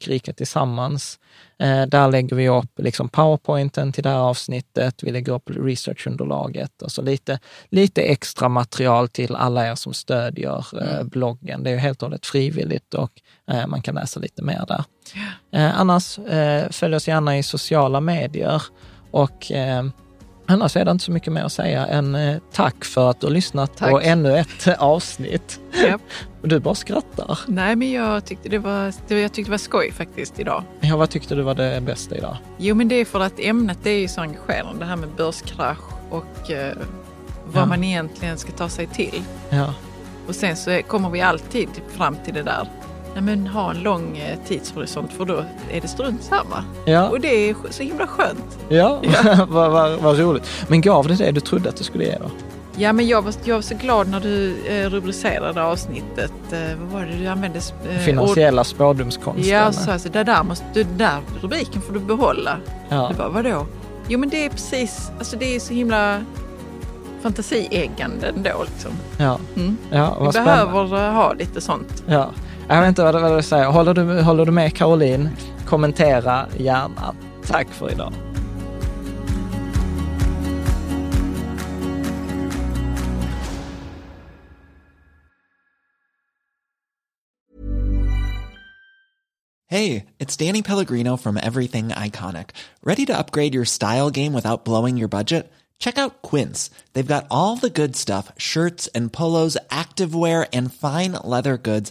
rika tillsammans. Eh, där lägger vi upp liksom powerpointen till det här avsnittet, vi lägger upp researchunderlaget och så lite, lite extra material till alla er som stödjer eh, mm. bloggen. Det är ju helt och hållet frivilligt och man kan läsa lite mer där. Annars, följ oss gärna i sociala medier och Annars är det inte så mycket mer att säga än eh, tack för att du har lyssnat tack. på ännu ett avsnitt. Yep. Du bara skrattar. Nej, men jag tyckte det var, jag tyckte det var skoj faktiskt idag. Ja, vad tyckte du var det bästa idag? Jo, men det är för att ämnet det är ju så engagerande, det här med börskrasch och eh, vad ja. man egentligen ska ta sig till. Ja. Och sen så kommer vi alltid fram till det där nej men, ha en lång eh, tidshorisont för då är det strunt samma. Ja. Och det är så himla skönt. Ja, vad, vad, vad roligt. Men gav det det du trodde att det skulle ge då? Ja, men jag var, jag var så glad när du eh, rubricerade avsnittet. Eh, vad var det du använde? Finansiella spådomskonsten. Ja, så alltså, det där, måste, det där rubriken får du behålla. Ja. Det bara, vadå? Jo, men det är precis, alltså det är så himla fantasieggande ändå liksom. Ja, Mm. ja Vi vad spännande. behöver eh, ha lite sånt. Ja. Vad du säger. Håller du, håller du med Caroline? Kommentera gärna. Tack för idag. Hey, it's Danny Pellegrino from Everything Iconic. Ready to upgrade your style game without blowing your budget? Check out Quince. They've got all the good stuff shirts and polos, activewear, and fine leather goods,